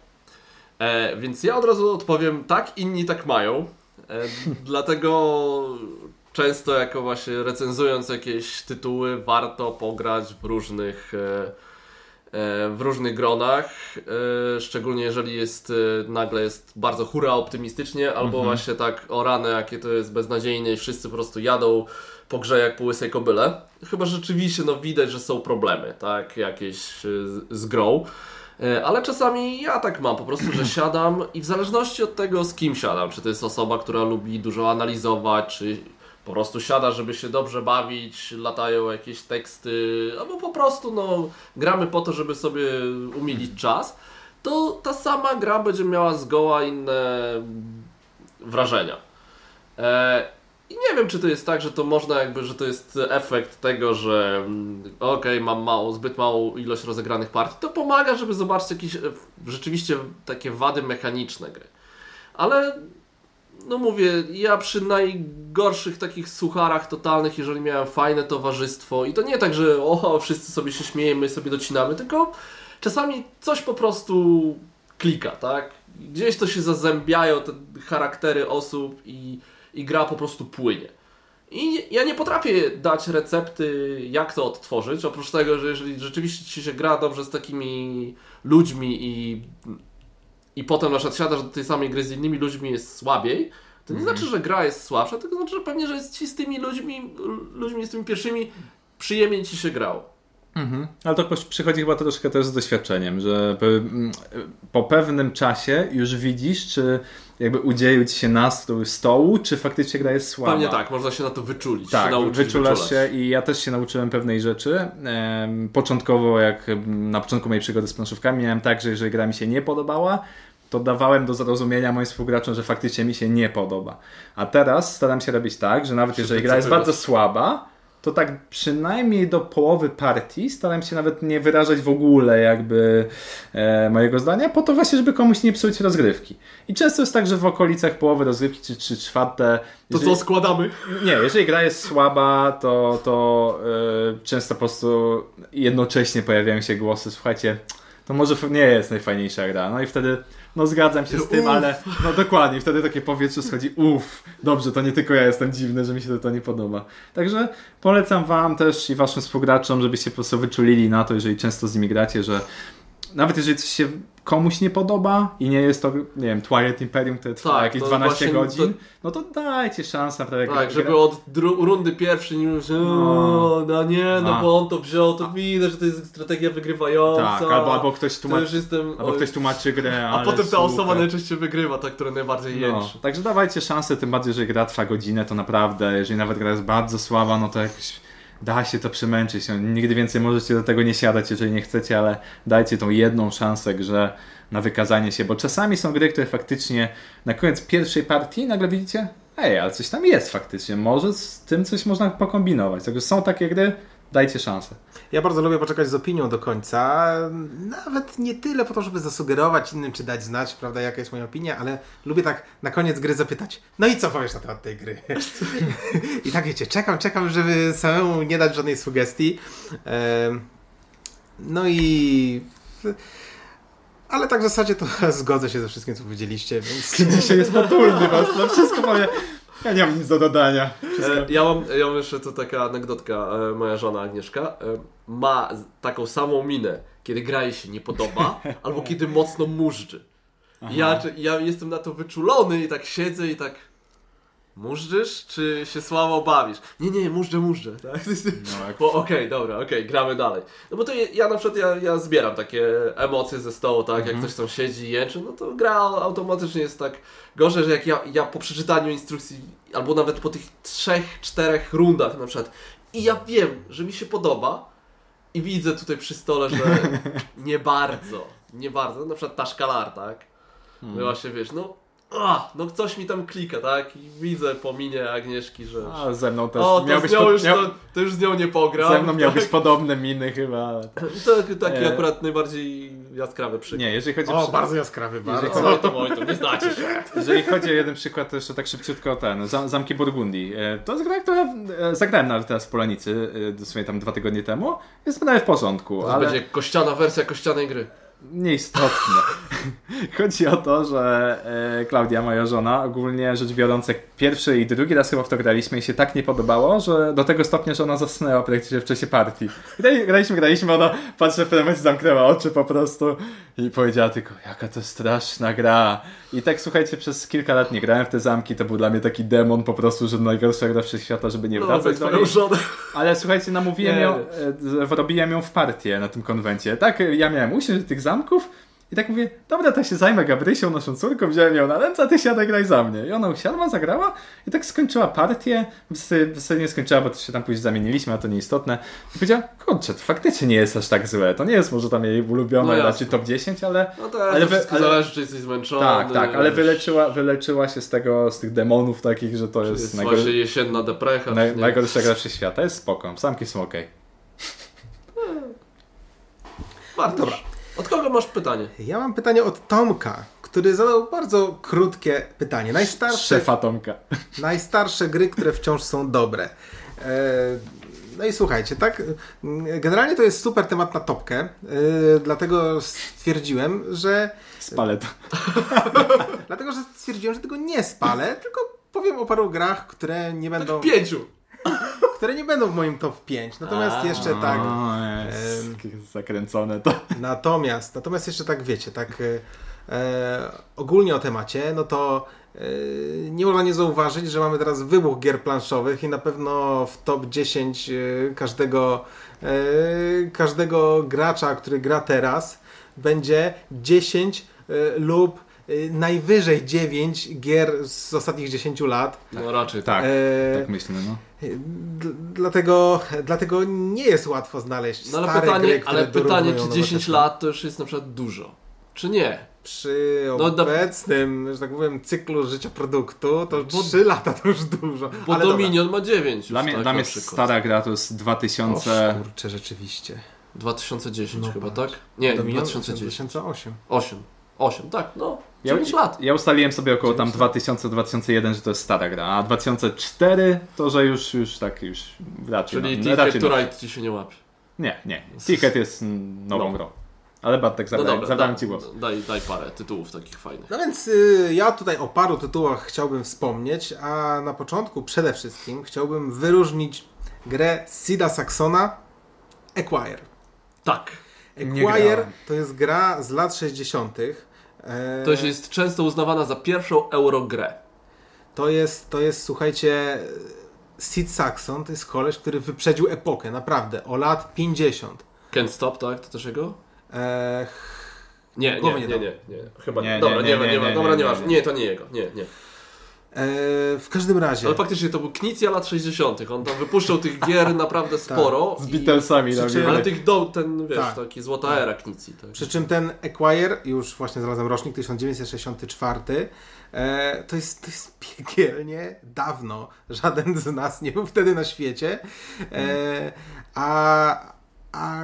E, więc ja od razu odpowiem tak, inni tak mają. E, dlatego często jako właśnie recenzując jakieś tytuły warto pograć w różnych e, w różnych gronach, szczególnie jeżeli jest nagle jest bardzo hura optymistycznie, albo mhm. właśnie tak o rany, jakie to jest beznadziejnie i wszyscy po prostu jadą po grze jak po łysej kobyle. Chyba rzeczywiście no, widać, że są problemy, tak, jakieś z, z grą. E, ale czasami ja tak mam, po prostu, że siadam i w zależności od tego, z kim siadam, czy to jest osoba, która lubi dużo analizować, czy po prostu siada, żeby się dobrze bawić, latają jakieś teksty, albo po prostu no, gramy po to, żeby sobie umilić czas, to ta sama gra będzie miała zgoła inne wrażenia. E, i nie wiem, czy to jest tak, że to można jakby, że to jest efekt tego, że mm, okej, okay, mam mało, zbyt małą ilość rozegranych partii, to pomaga, żeby zobaczyć jakieś e, rzeczywiście takie wady mechaniczne gry. Ale no mówię, ja przy najgorszych takich sucharach totalnych, jeżeli miałem fajne towarzystwo i to nie tak, że oho, wszyscy sobie się śmiejemy sobie docinamy, tylko czasami coś po prostu klika, tak? Gdzieś to się zazębiają te charaktery osób i i gra po prostu płynie. I ja nie potrafię dać recepty, jak to odtworzyć, oprócz tego, że jeżeli rzeczywiście ci się gra dobrze z takimi ludźmi i, i potem na przykład siadasz do tej samej gry z innymi ludźmi jest słabiej, to nie mhm. znaczy, że gra jest słabsza, tylko znaczy, że pewnie, że ci z tymi ludźmi, ludźmi z tymi pierwszymi przyjemniej ci się grało. Mhm. Ale to przychodzi chyba troszkę też z doświadczeniem, że po pewnym czasie już widzisz, czy jakby udzielił ci się nastrój stołu, czy faktycznie gra jest słaba. Pewnie tak, można się na to wyczulić. Tak, się wyczulasz się i ja też się nauczyłem pewnej rzeczy. Początkowo, jak na początku mojej przygody z planszówkami, miałem tak, że jeżeli gra mi się nie podobała, to dawałem do zrozumienia moim współgraczom, że faktycznie mi się nie podoba. A teraz staram się robić tak, że nawet jeżeli gra jest bardzo słaba, to tak przynajmniej do połowy partii staram się nawet nie wyrażać w ogóle jakby e, mojego zdania, po to właśnie, żeby komuś nie psuć rozgrywki. I często jest tak, że w okolicach połowy rozgrywki, czy, czy czwarte... Jeżeli, to co, składamy? Nie, jeżeli gra jest słaba, to, to e, często po prostu jednocześnie pojawiają się głosy, słuchajcie, to może nie jest najfajniejsza gra. No i wtedy no zgadzam się z tym, Uf. ale no dokładnie, wtedy takie powietrze schodzi, uff, dobrze, to nie tylko ja jestem dziwny, że mi się to nie podoba. Także polecam Wam też i Waszym współgraczom, żebyście po prostu wyczulili na to, jeżeli często z nimi gracie, że nawet jeżeli coś się komuś nie podoba i nie jest to, nie wiem, Twilight Imperium, które trwa tak, jakieś 12 godzin, to... no to dajcie szansę naprawdę. Tak, żeby od rundy pierwszej nie mówić, no, no nie, no A. bo on to wziął, to widać, że to jest strategia wygrywająca. Tak, albo, albo ktoś tłumaczy, jestem, albo ktoś tłumaczy grę, A potem ta super. osoba najczęściej wygrywa, ta, która najbardziej no, Także dawajcie szansę, tym bardziej, że gra trwa godzinę, to naprawdę, jeżeli nawet gra jest bardzo słaba, no to jakiś da się to przemęczyć. No, nigdy więcej możecie do tego nie siadać, jeżeli nie chcecie, ale dajcie tą jedną szansę grze na wykazanie się, bo czasami są gry, które faktycznie na koniec pierwszej partii nagle widzicie, ej, ale coś tam jest faktycznie, może z tym coś można pokombinować. Także są takie gry, dajcie szansę. Ja bardzo lubię poczekać z opinią do końca. Nawet nie tyle po to, żeby zasugerować innym, czy dać znać, prawda, jaka jest moja opinia, ale lubię tak na koniec gry zapytać, no i co powiesz na temat tej gry? I tak wiecie, czekam, czekam, żeby samemu nie dać żadnej sugestii. No i... Ale tak w zasadzie to zgodzę się ze wszystkim, co powiedzieliście, więc... Dzisiaj jest potulny was, no wszystko powiem. Ja nie mam nic do dodania. E, ja, mam, ja mam jeszcze tu taka anegdotka. E, moja żona Agnieszka e, ma taką samą minę, kiedy gra jej się nie podoba, albo kiedy mocno mużdży. Ja, ja jestem na to wyczulony i tak siedzę i tak Mużdżysz, czy się słabo bawisz? Nie, nie, mużdżę, mużdżę. Tak? No, Okej, okay, dobra, okej, okay, gramy dalej. No bo to ja, ja na przykład ja, ja zbieram takie emocje ze stołu, tak? Jak mhm. ktoś tam siedzi i jęczy, no to gra automatycznie jest tak gorzej, że jak ja, ja po przeczytaniu instrukcji, albo nawet po tych trzech, czterech rundach na przykład, i ja wiem, że mi się podoba, i widzę tutaj przy stole, że nie bardzo, nie bardzo, na przykład ta szkalar, tak? No hmm. No właśnie wiesz, no A, no coś mi tam klika, tak? I widzę po minie Agnieszki, że... A ze mną też o, to miałbyś z nią już, miał- to, to już z nią nie pogram. Ze mną miałbyś tak? podobne miny chyba. To taki E. akurat najbardziej jaskrawy przykład. Nie, jeżeli chodzi O, przy- bardzo jaskrawy, bardzo. Jeżeli Oj, to oj, to nie znacie się. Jeżeli chodzi o jeden przykład, to jeszcze tak szybciutko ten, Zam- Zamki Burgundii. E, To jest gra, która e, zagrałem nawet teraz w Polonicy, e, dosłownie tam dwa tygodnie temu. Jest w porządku, To ale będzie kościana wersja kościanej gry. Nieistotne. chodzi o to, że e, Klaudia, moja żona, ogólnie rzecz biorąc, jak pierwszy i drugi raz chyba w to graliśmy i się tak nie podobało, że do tego stopnia, że ona zasnęła praktycznie w czasie partii. Grali- Graliśmy, graliśmy, ona patrzy w pewnym zamknęła oczy po prostu i powiedziała tylko, jaka to straszna gra. I tak słuchajcie, przez kilka lat nie grałem w te zamki, to był dla mnie taki demon po prostu, że najgorsza gra wszechświata, żeby nie No, wracać do niej. żonę. Ale słuchajcie, namówiłem Nie, ją, e, wrobiłem ją w partię na tym konwencie. Tak, ja miałem usiąść do tych zamków i tak mówię, dobra, to się zajmę Gabrysią, naszą córką, wziąłem ją na ręce, a ty siadaj, graj za mnie. I ona usiadła, zagrała i tak skończyła partię. W zasadzie- nie skończyła, bo to się tam później zamieniliśmy, a to nieistotne. I powiedziała, kurczę, to faktycznie nie jest aż tak złe. To nie jest może tam jej ulubione, No raczej top 10, ale... No to, Ale wy- ale- zależy, czy jesteś zmęczony. Tak, tak, ale wyleczyła, wyleczyła się z tego, z tych demonów takich, że to jest, Jest najgor... właśnie jesienna deprecha. nie. najgorsza gra wszechświata. Jest spoko, samki są okej. Bartosz, od kogo masz pytanie? Ja mam pytanie od Tomka, który zadał bardzo krótkie pytanie. Najstarsze, Szefa Tomka. najstarsze gry, które wciąż są dobre. E, No i słuchajcie, tak? Generalnie to jest super temat na topkę, e, dlatego stwierdziłem, że Spalę to. dlatego, że stwierdziłem, że tego nie spalę, tylko powiem o paru grach, które nie będą, Tak pięciu. Które nie będą w moim top 5. Natomiast A. jeszcze tak. O, jest zakręcone to. Natomiast, natomiast jeszcze tak wiecie, tak e, e, ogólnie o temacie, no to e, nie można nie zauważyć, że mamy teraz wybuch gier planszowych i na pewno w top 10 e, każdego, e, każdego gracza, który gra teraz, będzie 10 e, lub najwyżej 9 gier z ostatnich 10 lat. No raczej Tak, E, tak myślę, no. D- Dlatego, dlatego nie jest łatwo znaleźć No ale stare pytanie, gry, które ale pytanie, czy 10 nowoczesne. lat to już jest na przykład dużo? Czy nie? Przy No, obecnym, że tak powiem, cyklu życia produktu, to Bo- 3 lata to już dużo. Bo Ale dobra. Dominion ma 9 Dla mnie, tak, dla mnie stara gra to jest 2000... O, kurczę, rzeczywiście. 2010 No chyba, patrz. tak? Nie, Dominion 2010. 2008. 8. 8, tak, no. Ja, 9 lat. ja ustaliłem sobie około tam 9 2000-2001, że to jest stara gra, a 2004 to, że już, już tak już raczej... Czyli no, Ticket to no. Ride ci się nie łapie. Nie, nie. Ticket jest nową No. grą. Ale Bartek, No zabrałem, dobra, zabrałem da, ci głos. Daj, daj parę tytułów takich fajnych. No więc y, ja tutaj o paru tytułach chciałbym wspomnieć, a na początku przede wszystkim chciałbym wyróżnić grę Sida Saxona Acquire. Tak. Acquire to jest gra z lat 60. E, To jest często uznawana za pierwszą eurogrę. To jest, to jest, słuchajcie, Sid Saxon to jest koleś, który wyprzedził epokę, naprawdę, o lat 50. Can't Stop, tak? To też jego? E, Nie, nie, nie nie, nie, nie. Chyba Nie, nie. nie, Dobra, nie, nie, ma, nie, nie, ma, nie, dobra, nie, nie, nie, masz. nie. Nie, to nie jego. Nie, nie. E, w każdym razie. Ale faktycznie to był Knicja lat 60. On tam wypuszczał tych gier naprawdę sporo. Z i- Beatlesami przy robił. czym- Ale tych do, ten, wiesz, Tak. taki złota era Knicji. Tak. Przy czym ten Acquire, już właśnie znalazłem rocznik 1964, e, to, jest, to jest piekielnie dawno. Żaden z nas nie był wtedy na świecie. E, a, a,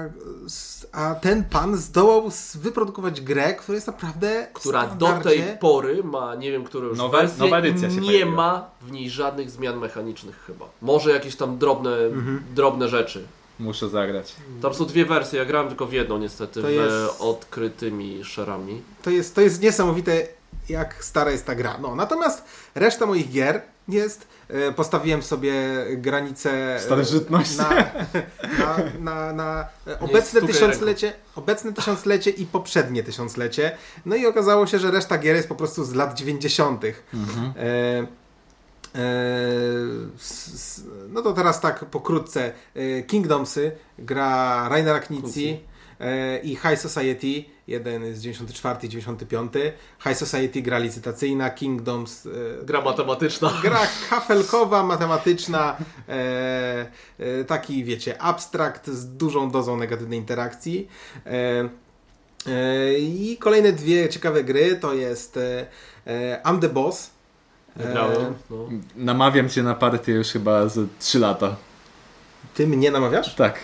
a ten pan zdołał wyprodukować grę, która jest naprawdę Która do tej pory ma, nie wiem, które już Nowa- wersje, nowa edycja się nie pojawiła. ma w niej żadnych zmian mechanicznych chyba. Może jakieś tam drobne, Mhm. drobne rzeczy. Muszę zagrać. Tam są dwie wersje, ja grałem tylko w jedną niestety, To w jest- odkrytymi szerami. To jest, to jest niesamowite, jak stara jest ta gra. No, natomiast reszta moich gier jest. e, Postawiłem sobie granicę. e, Starożytność. Na, na, na, na e, obecne tysiąclecie, obecne tysiąclecie i poprzednie tysiąclecie. No i okazało się, że reszta gier jest po prostu z lat 90. E, e, s- s- no to teraz tak pokrótce. E, Kingdomsy gra Rainera Knizzi e, i High Society, jeden z 94 i 95. High Society gra licytacyjna, Kingdoms e, Gra matematyczna. gra kafelkowa, matematyczna, e, e, taki wiecie, abstrakt z dużą dozą negatywnej interakcji. E, E, I kolejne dwie ciekawe gry to jest e, I'm the Boss. Grałem. No. Namawiam cię na partię już chyba z 3 lata. Ty mnie namawiasz? Tak.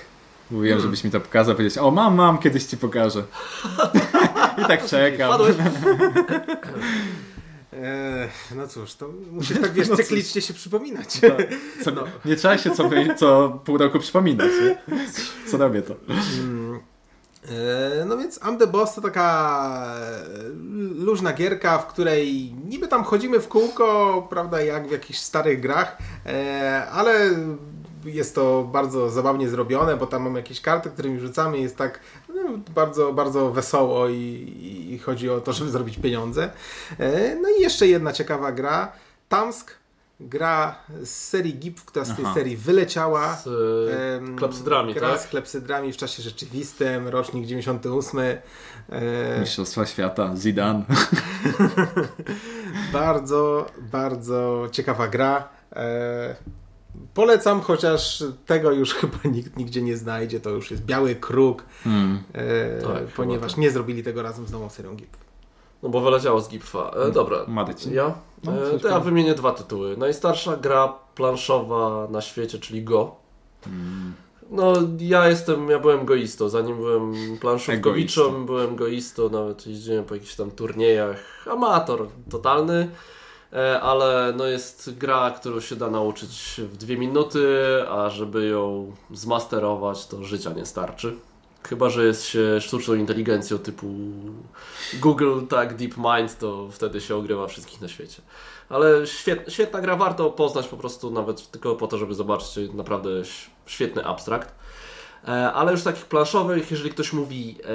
Mówiłem, żebyś mi to pokazał, powiedzieć, o mam, mam, kiedyś ci pokażę. I tak czekam. E, no cóż, to musisz tak wiesz, cyklicznie się przypominać. Co, Nie trzeba się co, co pół roku przypominać. Nie? Co robię to? Mm, e, No więc I'm the Boss to taka e, luźna gierka, w której niby tam chodzimy w kółko, prawda, jak w jakichś starych grach, ale jest to bardzo zabawnie zrobione, bo tam mamy jakieś karty, którymi rzucamy, jest tak no, bardzo, bardzo wesoło i, i, chodzi o to, żeby zrobić pieniądze. E, No i jeszcze jedna ciekawa gra, Tamsk, gra z serii GIF, która z tej Aha. serii wyleciała. Z e, Em, klepsydrami, gra tak? z klepsydrami w czasie rzeczywistym, rocznik 98. E, Mistrzostwa świata, Zidane. bardzo, bardzo ciekawa gra. E, polecam, chociaż tego już chyba nikt nigdzie nie znajdzie. To już jest biały kruk, Hmm. e, Tak, ponieważ chyba nie zrobili tego razem z nową serią GIF. No bo wyleciało z Gipfa. E, dobra. Madyci. Ja? No, E, to ja wymienię dwa tytuły. Najstarsza gra planszowa na świecie, czyli Go. Hmm. No, ja jestem, ja byłem goistą. Zanim byłem planszówkowiczem, Egoistą. byłem goistą, nawet jeździłem po jakichś tam turniejach. Amator totalny, ale no jest gra, którą się da nauczyć w dwie minuty, a żeby ją zmasterować, to życia nie starczy. Chyba, że jest się sztuczną inteligencją typu Google, tak, DeepMind, to wtedy się ogrywa wszystkich na świecie. Ale świetna, świetna gra, warto poznać po prostu nawet tylko po to, żeby zobaczyć naprawdę świetny abstrakt. E, ale już takich planszowych, jeżeli ktoś mówi e,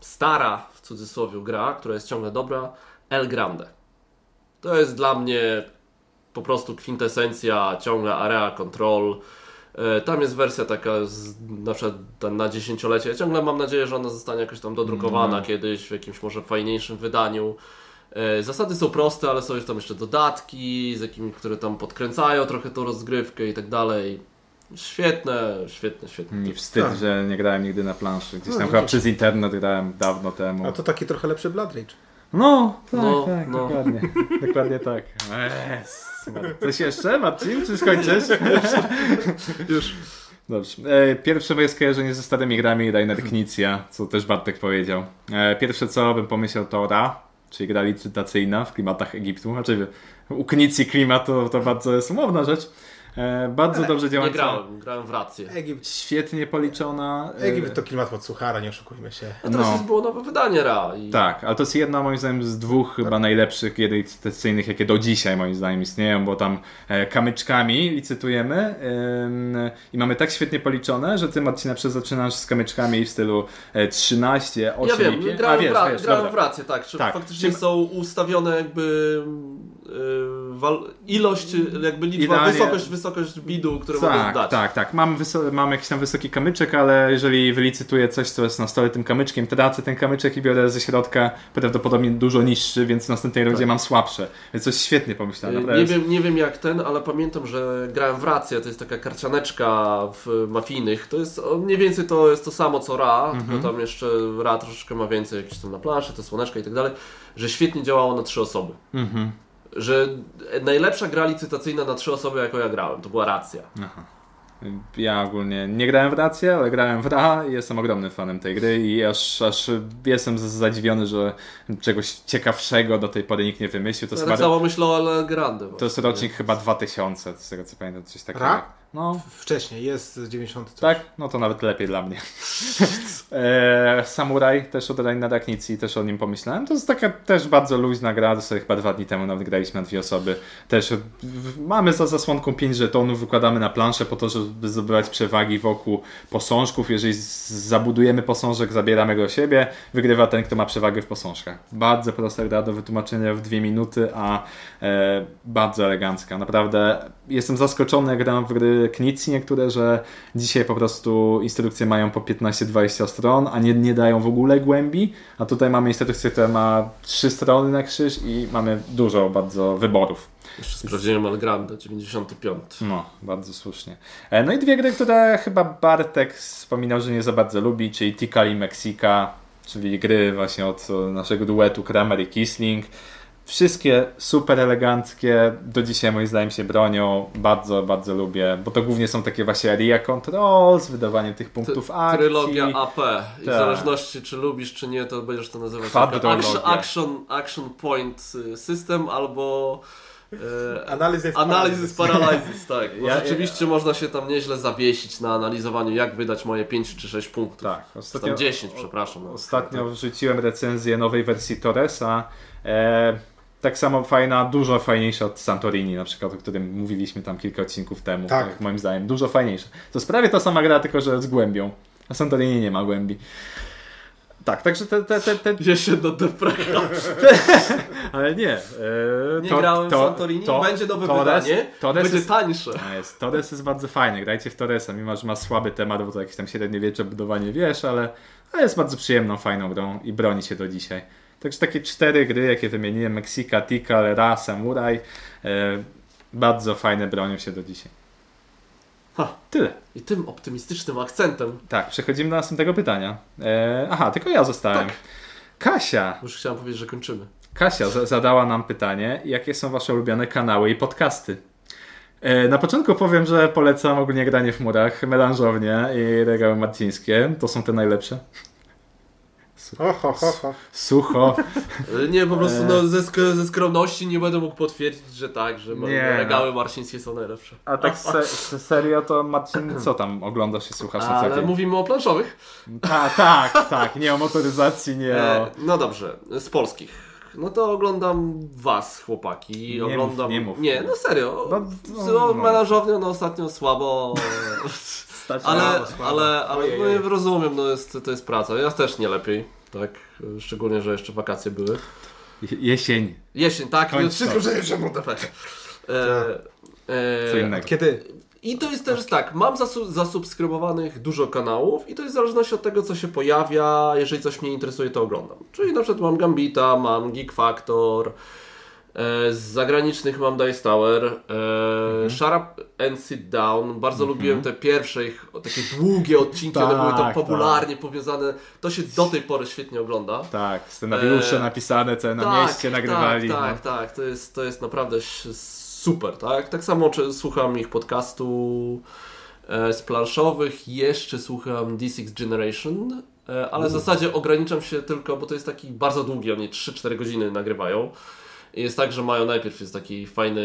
stara, w cudzysłowie, gra, która jest ciągle dobra, El Grande. To jest dla mnie po prostu kwintesencja, ciągle area control. E, Tam jest wersja taka z, na przykład na dziesięciolecie. Ja ciągle mam nadzieję, że ona zostanie jakoś tam dodrukowana No. kiedyś w jakimś może fajniejszym wydaniu. E, Zasady są proste, ale są już tam jeszcze dodatki, z jakimi, które tam podkręcają trochę tą rozgrywkę i tak dalej. Świetne, świetne, świetne. Mi wstyd, Tak. że nie grałem nigdy na planszy. Gdzieś No, tam chyba widzisz. przez internet grałem dawno temu. A to taki trochę lepszy Blood Rage. No, tak, No, tak, no. dokładnie. dokładnie tak. Yes. Coś jeszcze, Marcin? Czy skończysz? Już. Dobrze. E, Pierwsze moje skojarzenie ze starymi grami Rainer Knizia, co też Bartek powiedział. E, Pierwsze co bym pomyślał to Ra, czyli gra licytacyjna w klimatach Egiptu. Znaczy u Knicji klimat to, to bardzo jest umowna rzecz. E, Bardzo dobrze Nie działająca. grałem, grałem w rację. Egipt, Świetnie policzona. e, Egipt to klimat pod suchara, nie oszukujmy się. A teraz No. jest było nowe wydanie Ra. I Tak, ale to jest jedna moim zdaniem z dwóch chyba najlepszych gier licytacyjnych, jakie do dzisiaj moim zdaniem istnieją, bo tam e, kamyczkami licytujemy i mamy tak świetnie policzone, że ty Marcina przez zaczynasz z kamyczkami w stylu e, 13, 8 Ja wiem, i 5. grałem, A wiesz, w, ra- wiesz, grałem w rację, tak. Czy Tak, faktycznie są ustawione jakby yy, ilość, jakby liczba, Idealnie- wysokość, wysokość bidu, które mogę Tak, dać. tak, tak. Mam, mam jakiś tam wysoki kamyczek, ale jeżeli wylicytuję coś, co jest na stole tym kamyczkiem, tracę ten kamyczek i biorę ze środka prawdopodobnie dużo niższy, więc w następnej rundzie mam słabsze. Więc coś świetnie. Yy, naprawdę Nie jest- wiem, nie wiem jak ten, ale pamiętam, że grałem w rację, to jest taka karcianeczka w mafijnych. To jest mniej więcej to jest to samo co Ra, Mhm. tylko tam jeszcze Ra troszeczkę ma więcej jakieś tam na planszy, te słoneczka i tak dalej, że świetnie działało na trzy osoby. Mhm. Że najlepsza gra licytacyjna na trzy osoby, jaką ja grałem, to była racja. Ja ogólnie nie grałem w rację, ale grałem w Ra i jestem ogromnym fanem tej gry i aż, aż jestem zadziwiony, że czegoś ciekawszego do tej pory nikt nie wymyślił. To jest, tak chyba, samo myślę o Ale Grande. to jest rocznik chyba 2000, z tego co pamiętam, coś takiego. Ra? No, Wcześniej, jest z 90. coś. tak? No to nawet lepiej dla mnie. e, Samuraj też od Rainera Knicji, też o nim pomyślałem. To jest taka też bardzo luźna gra, to sobie chyba dwa dni temu nawet graliśmy na dwie osoby. Też mamy za zasłonką 5 żetonów, wykładamy na planszę po to, żeby zdobywać przewagi wokół posążków. Jeżeli zabudujemy posążek, zabieramy go siebie, wygrywa ten, kto ma przewagę w posążkach. Bardzo prosta gra do wytłumaczenia w dwie minuty, a e, bardzo elegancka. Naprawdę jestem zaskoczony, jak gram w gry Knicji niektóre, że dzisiaj po prostu instrukcje mają po 15-20 stron, a nie, nie dają w ogóle głębi, a tutaj mamy instrukcję, która ma trzy strony na krzyż i mamy dużo bardzo wyborów. Jeszcze sprawdziłem Ale Grande, 95. No, bardzo słusznie. E, No i dwie gry, które chyba Bartek wspominał, że nie za bardzo lubi, czyli Tikal i Mexica, czyli gry właśnie od naszego duetu Kramer i Kisling. Wszystkie super eleganckie, do dzisiaj moim zdaniem się bronią, bardzo, bardzo lubię, bo to głównie są takie właśnie area control z wydawaniem tych punktów Ty- akcji. Trylogia AP. I w Tak. zależności czy lubisz, czy nie, to będziesz to nazywać action, action, action Point y, System albo e, Analizy Analysis Paralysis, tak. Bo Ja- rzeczywiście można się tam nieźle zawiesić na analizowaniu, jak wydać moje 5 czy 6 punktów. Tak, Tam ostatnio, 10, przepraszam. Ostatnio wrzuciłem recenzję nowej wersji Torresa. E, tak samo fajna, dużo fajniejsza od Santorini, na przykład, o którym mówiliśmy tam kilka odcinków temu. Tak. moim zdaniem, dużo fajniejsza. To jest prawie ta sama gra, tylko że z głębią. A Santorini nie ma głębi. Tak, także te, te, te, te, Jeszcze do ale nie. E, Nie to- grałem w to- Santorini, to- będzie Torres- wydanie, Torres będzie jest- tańsze. Jest. Torres jest bardzo fajny. Grajcie w Torresa, mimo że ma słaby temat, bo to jakieś tam średniowiecze budowanie wiesz, ale, ale jest bardzo przyjemną, fajną grą i broni się do dzisiaj. Także takie cztery gry, jakie wymieniłem, Meksika, Tikal, Ra, Samurai, e, bardzo fajne bronią się do dzisiaj. Ha. Tyle. I tym optymistycznym akcentem, Tak, przechodzimy do następnego pytania. E, aha, tylko ja zostałem. Tak. Kasia. już chciałem powiedzieć, że kończymy. Kasia za- zadała nam pytanie, jakie są wasze ulubione kanały i podcasty. E, Na początku powiem, że polecam ogólnie granie w murach, melanżownie i regały marcińskie. To są te najlepsze. Ho, ho, ho, ho. Sucho. E, Nie, po prostu E. no, ze, sk- ze skromności nie będę mógł potwierdzić, że tak, że Nie, nie, regały marcińskie są najlepsze. A tak se, se, serio to Marcin, co tam oglądasz i słuchasz na co Ale dzień? mówimy o planszowych. Ta, tak, tak, nie o motoryzacji, nie o... E, no dobrze, z polskich. No to oglądam was, chłopaki. Nie mów, oglądam. nie mów. Nie, no serio. No, No, no, no. Melanżownią no ostatnio słabo. Stać ale, na- ale, ale Ojej, no, rozumiem, no jest, to jest praca. Ja też nie lepiej. Tak, szczególnie, że jeszcze wakacje były. Jesień. Jesień, tak, Kończ wszystko przecież się e, Co e, innego. Kiedy? I to jest też tak, mam zasu- zasubskrybowanych dużo kanałów i to jest w zależności od tego, co się pojawia. Jeżeli coś mnie interesuje, to oglądam. Czyli na przykład mam Gambita, mam Geek Factor, z zagranicznych mam Dice Tower, e, Mhm. Shut Up and Sit Down. Bardzo lubiłem te pierwsze ich takie długie odcinki, one były tam Tak, popularnie powiązane. To się do tej pory świetnie ogląda. Tak, scenariusze E, napisane, co na mieście nagrywali. Tak, no. tak, tak. To jest, to jest naprawdę super, tak? Tak samo słucham ich podcastu e, z planszowych, jeszcze słucham D6 Generation, e, ale w zasadzie ograniczam się tylko, bo to jest taki bardzo długi, oni 3-4 godziny nagrywają. I jest tak, że mają najpierw jest taki fajny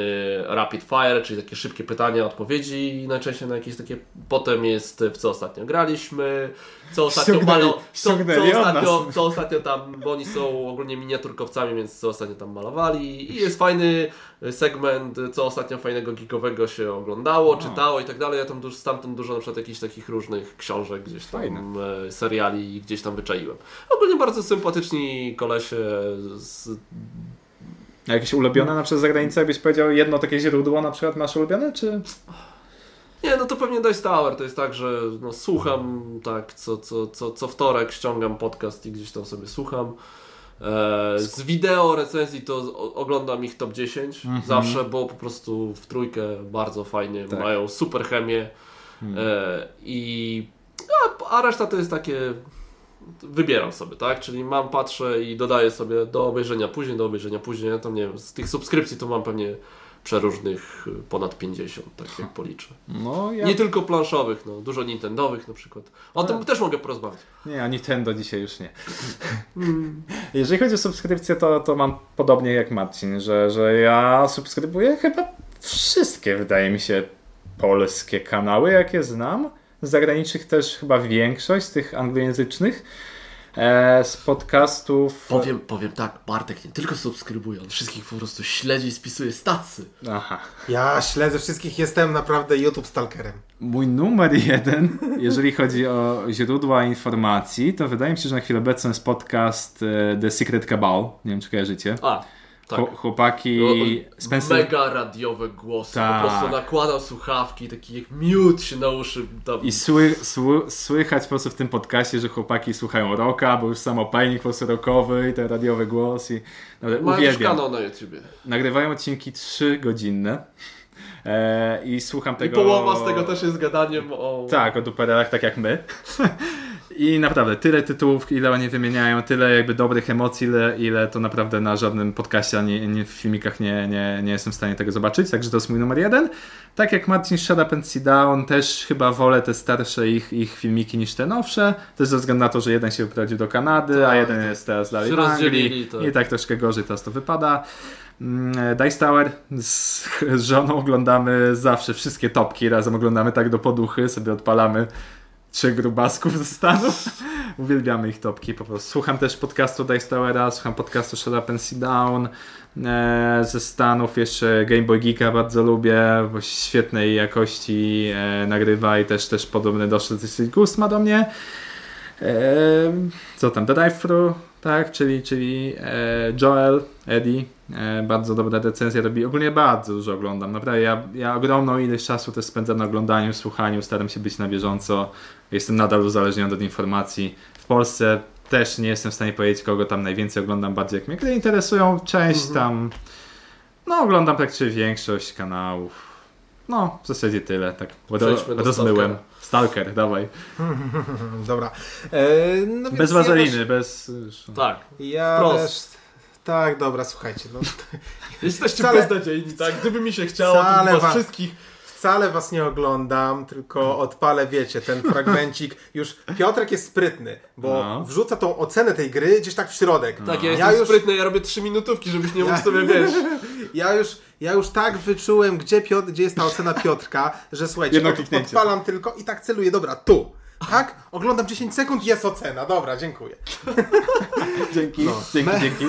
rapid fire, czyli takie szybkie pytania, odpowiedzi, najczęściej na jakieś takie. Potem jest w co ostatnio graliśmy, co ostatnio Ściągnęli- malo, co, co, ściągnęli ostatnio, co ostatnio tam, bo oni są ogólnie miniaturkowcami, więc co ostatnio tam malowali. I jest fajny segment, co ostatnio fajnego geekowego się oglądało, czytało i tak dalej. Ja tam dużo, stamtąd dużo na przykład jakichś takich różnych książek, gdzieś tam Fajne. e, seriali gdzieś tam wyczaiłem. Ogólnie bardzo sympatyczni kolesie z A jakieś ulubione na przykład za granicę, jakbyś powiedział jedno takie źródło na przykład masz ulubione, czy... Nie, no to pewnie Dice Tower. To jest tak, że no, słucham tak, co, co, co, co wtorek ściągam podcast i gdzieś tam sobie słucham. E, z wideo recenzji to oglądam ich top 10 zawsze, bo po prostu w trójkę bardzo fajnie, Tak. mają super chemię e, i a, a reszta to jest takie wybieram sobie, tak? Czyli mam, patrzę i dodaję sobie do obejrzenia później, do obejrzenia później. Tam nie wiem, z tych subskrypcji to mam pewnie przeróżnych y, ponad 50, tak jak policzę. No ja... Nie tylko planszowych, no, dużo Nintendowych na przykład. O tym też mogę porozmawiać. Nie, a Nintendo dzisiaj już nie. Jeżeli chodzi o subskrypcję, to, to mam podobnie jak Marcin, że, że ja subskrybuję chyba wszystkie, wydaje mi się, polskie kanały, jakie znam. Z zagranicznych też chyba większość, z tych anglojęzycznych. E, z podcastów... Powiem, powiem tak, Bartek nie tylko subskrybuje, on wszystkich po prostu śledzi i spisuje stacy. Aha. Ja śledzę wszystkich, jestem naprawdę YouTube stalkerem. Mój numer jeden, jeżeli chodzi o źródła informacji, to wydaje mi się, że na chwilę obecną jest podcast e, The Secret Cabal. Nie wiem, czy kojarzycie. A, tak. Chł- Chłopaki Spencer... Mega radiowe głosy, Tak. po prostu nakładał słuchawki, taki jak miód się na uszy. Tam. I sły, sły, słychać po prostu w tym podcaście, że chłopaki słuchają rocka, bo już samopajnik po prostu rockowy i ten radiowy głos i naprawdę Mają też uwielbiam. kanał na YouTubie. Nagrywają odcinki 3 godzinne e, i słucham I tego... połowa z tego też jest gadaniem o... Tak, o duperelach, tak jak my. I naprawdę, tyle tytułów, ile oni wymieniają, tyle jakby dobrych emocji, ile, ile to naprawdę na żadnym podcaście, ani nie, w filmikach nie, nie, nie jestem w stanie tego zobaczyć, także to jest mój numer jeden. Tak jak Martin Shut Up and Down, też chyba wolę te starsze ich, ich filmiki niż te nowsze, też ze względu na to, że jeden się wyprowadził do Kanady, a Tak, jeden jest teraz dalej w Anglii tak. i tak troszkę gorzej teraz to wypada. Mm, Dice Tower z żoną oglądamy zawsze wszystkie topki, razem oglądamy tak do poduchy, sobie odpalamy trzech grubasków ze Stanów. Uwielbiamy ich topki po prostu. Słucham też podcastu Dice Towera, słucham podcastu Shut Up and Sit Down e, ze Stanów, jeszcze Game Boy Geeka bardzo lubię, bo świetnej jakości e, nagrywa i też, też podobny doszedł gust ma do mnie. E, co tam, The Drive-Thru, tak, czyli, czyli e, Joel, Eddie, bardzo dobra recenzja robi, ogólnie bardzo dużo oglądam, naprawdę ja, ja ogromną ilość czasu też spędzam na oglądaniu, słuchaniu, staram się być na bieżąco, jestem nadal uzależniony od informacji. W Polsce też nie jestem w stanie powiedzieć, kogo tam najwięcej oglądam, bardziej jak mnie gry interesują, część tam, no oglądam praktycznie większość kanałów, no w zasadzie tyle, tak do rozmyłem. Stalker, dawaj. Dobra. E, no Bez ja wazeliny, też- bez... Tak. Ja Wprost. też... Tak, dobra, słuchajcie. No, Jesteście Wcale- beznadziejni, tak? Gdyby mi się chciało, to Wcale was wa- wszystkich... wcale was nie oglądam, tylko odpalę, wiecie, ten fragmencik. Już Piotrek jest sprytny, bo No. wrzuca tą ocenę tej gry gdzieś tak w środek. Tak, ja Ja jestem już- sprytny, ja robię trzy minutówki, żebyś nie mógł Ja- sobie, wiesz... Ja już, ja już tak wyczułem, gdzie, Piotr, gdzie jest ta ocena Piotrka, że słuchajcie, Jedno od, odpalam tylko i tak celuję, dobra, tu. Tak? Oglądam 10 sekund, jest ocena. Dobra, dziękuję. Dzięki, No. dzięki, Me- dzięki.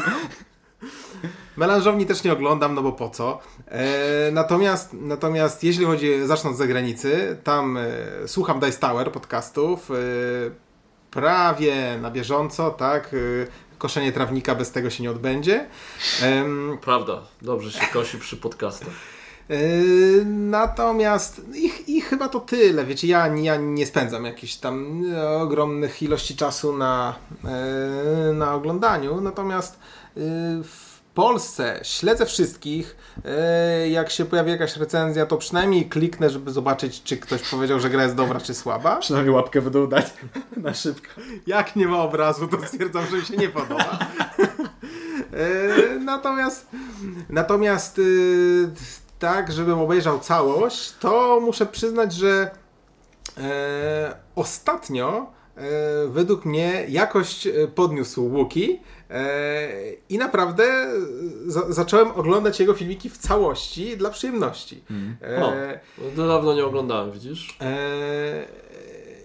Melanżowni też nie oglądam, no bo po co. E, natomiast, natomiast jeśli chodzi, zacznąć z zagranicy, tam e, słucham Dice Tower podcastów e, prawie na bieżąco, tak. E, koszenie trawnika bez tego się nie odbędzie. Prawda, dobrze się kosi przy podcastach. Yy, Natomiast i, i chyba to tyle. Wiecie, ja, ja nie spędzam jakichś tam e, ogromnych ilości czasu na, e, na oglądaniu. Natomiast e, w Polsce śledzę wszystkich. Jak się pojawi jakaś recenzja, to przynajmniej kliknę, żeby zobaczyć, czy ktoś powiedział, że gra jest dobra, czy słaba. Przynajmniej łapkę dół dać na szybko. Jak nie ma obrazu, to stwierdzam, że mi się nie podoba. Natomiast natomiast tak, żebym obejrzał całość, to muszę przyznać, że e, ostatnio e, według mnie jakość e, podniósł Łuki e, i naprawdę za, zacząłem oglądać jego filmiki w całości dla przyjemności. E, O. No, dawno nie oglądałem, widzisz? Eee,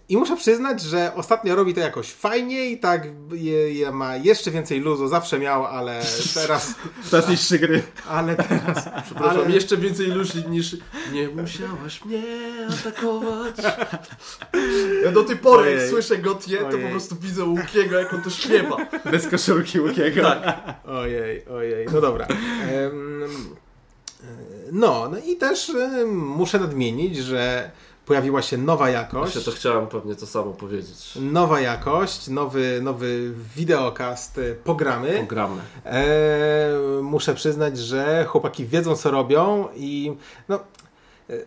I muszę przyznać, że ostatnio robi to jakoś fajnie i tak je, je ma jeszcze więcej luzu, zawsze miał, ale teraz, Teraz niższe gry. ale teraz, Przepraszam, ale, jeszcze więcej ludzi niż nie musiałaś mnie atakować. Ja do tej pory, jak Ojej. słyszę Gotie, to po prostu widzę Łukiego, jak on to śpiewa. Bez koszulki Łukiego. Tak. ojej, ojej, no dobra. E, no, no i też em, muszę nadmienić, że pojawiła się nowa jakość. Właśnie to chciałem pewnie to samo powiedzieć. Nowa jakość, nowy, nowy wideokast, e, pogramy. Programy. E, muszę przyznać, że chłopaki wiedzą, co robią i no,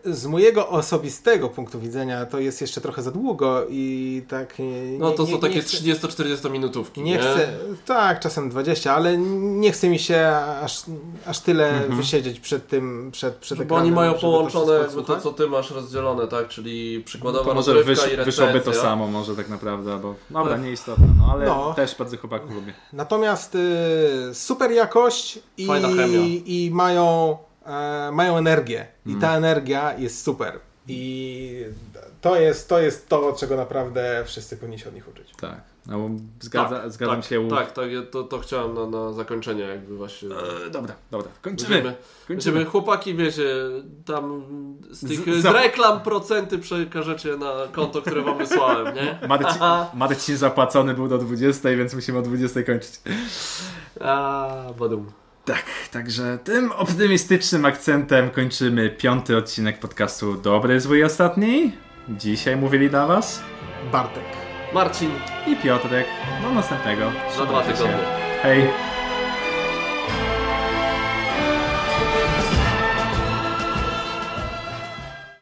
z mojego osobistego punktu widzenia to jest jeszcze trochę za długo i tak... e, No nie- to nie- są takie nie chcę- 30-40 minutówki, Nie chcę, tak, czasem 20, ale nie chce mi się aż, aż tyle wysiedzieć przed tym, przed, przed Bo ekranem, oni mają to połączone to, odsłuchać. co ty masz rozdzielone, tak? Czyli przykładowa To może wysz, i wyszłoby to samo może tak naprawdę, bo dobra, No. nieistotne, no ale No. też bardzo chłopaków lubię. Natomiast y, super jakość i, Fajna chemia. i mają, e, mają energię. I Mm. ta energia jest super. I to jest, to jest to, czego naprawdę wszyscy powinni się od nich uczyć. Tak, no, zgadza, tak, zgadzam tak, się. Tak, tak, to, to chciałem na, na zakończenie jakby właśnie. E, dobra, dobra, kończymy. Będziemy, kończymy. będziemy, chłopaki, wiecie, tam z tych Z- z, reklam procenty przekażecie na konto, które wam wysłałem, nie? Marcin zapłacony był do 20, więc musimy o 20 kończyć. A, badum. Tak, także tym optymistycznym akcentem kończymy piąty odcinek podcastu Dobry, Zły i Ostatni. Dzisiaj mówili dla Was Bartek. Marcin, i Piotrek. Do następnego. za dwa tygodnie. Hej!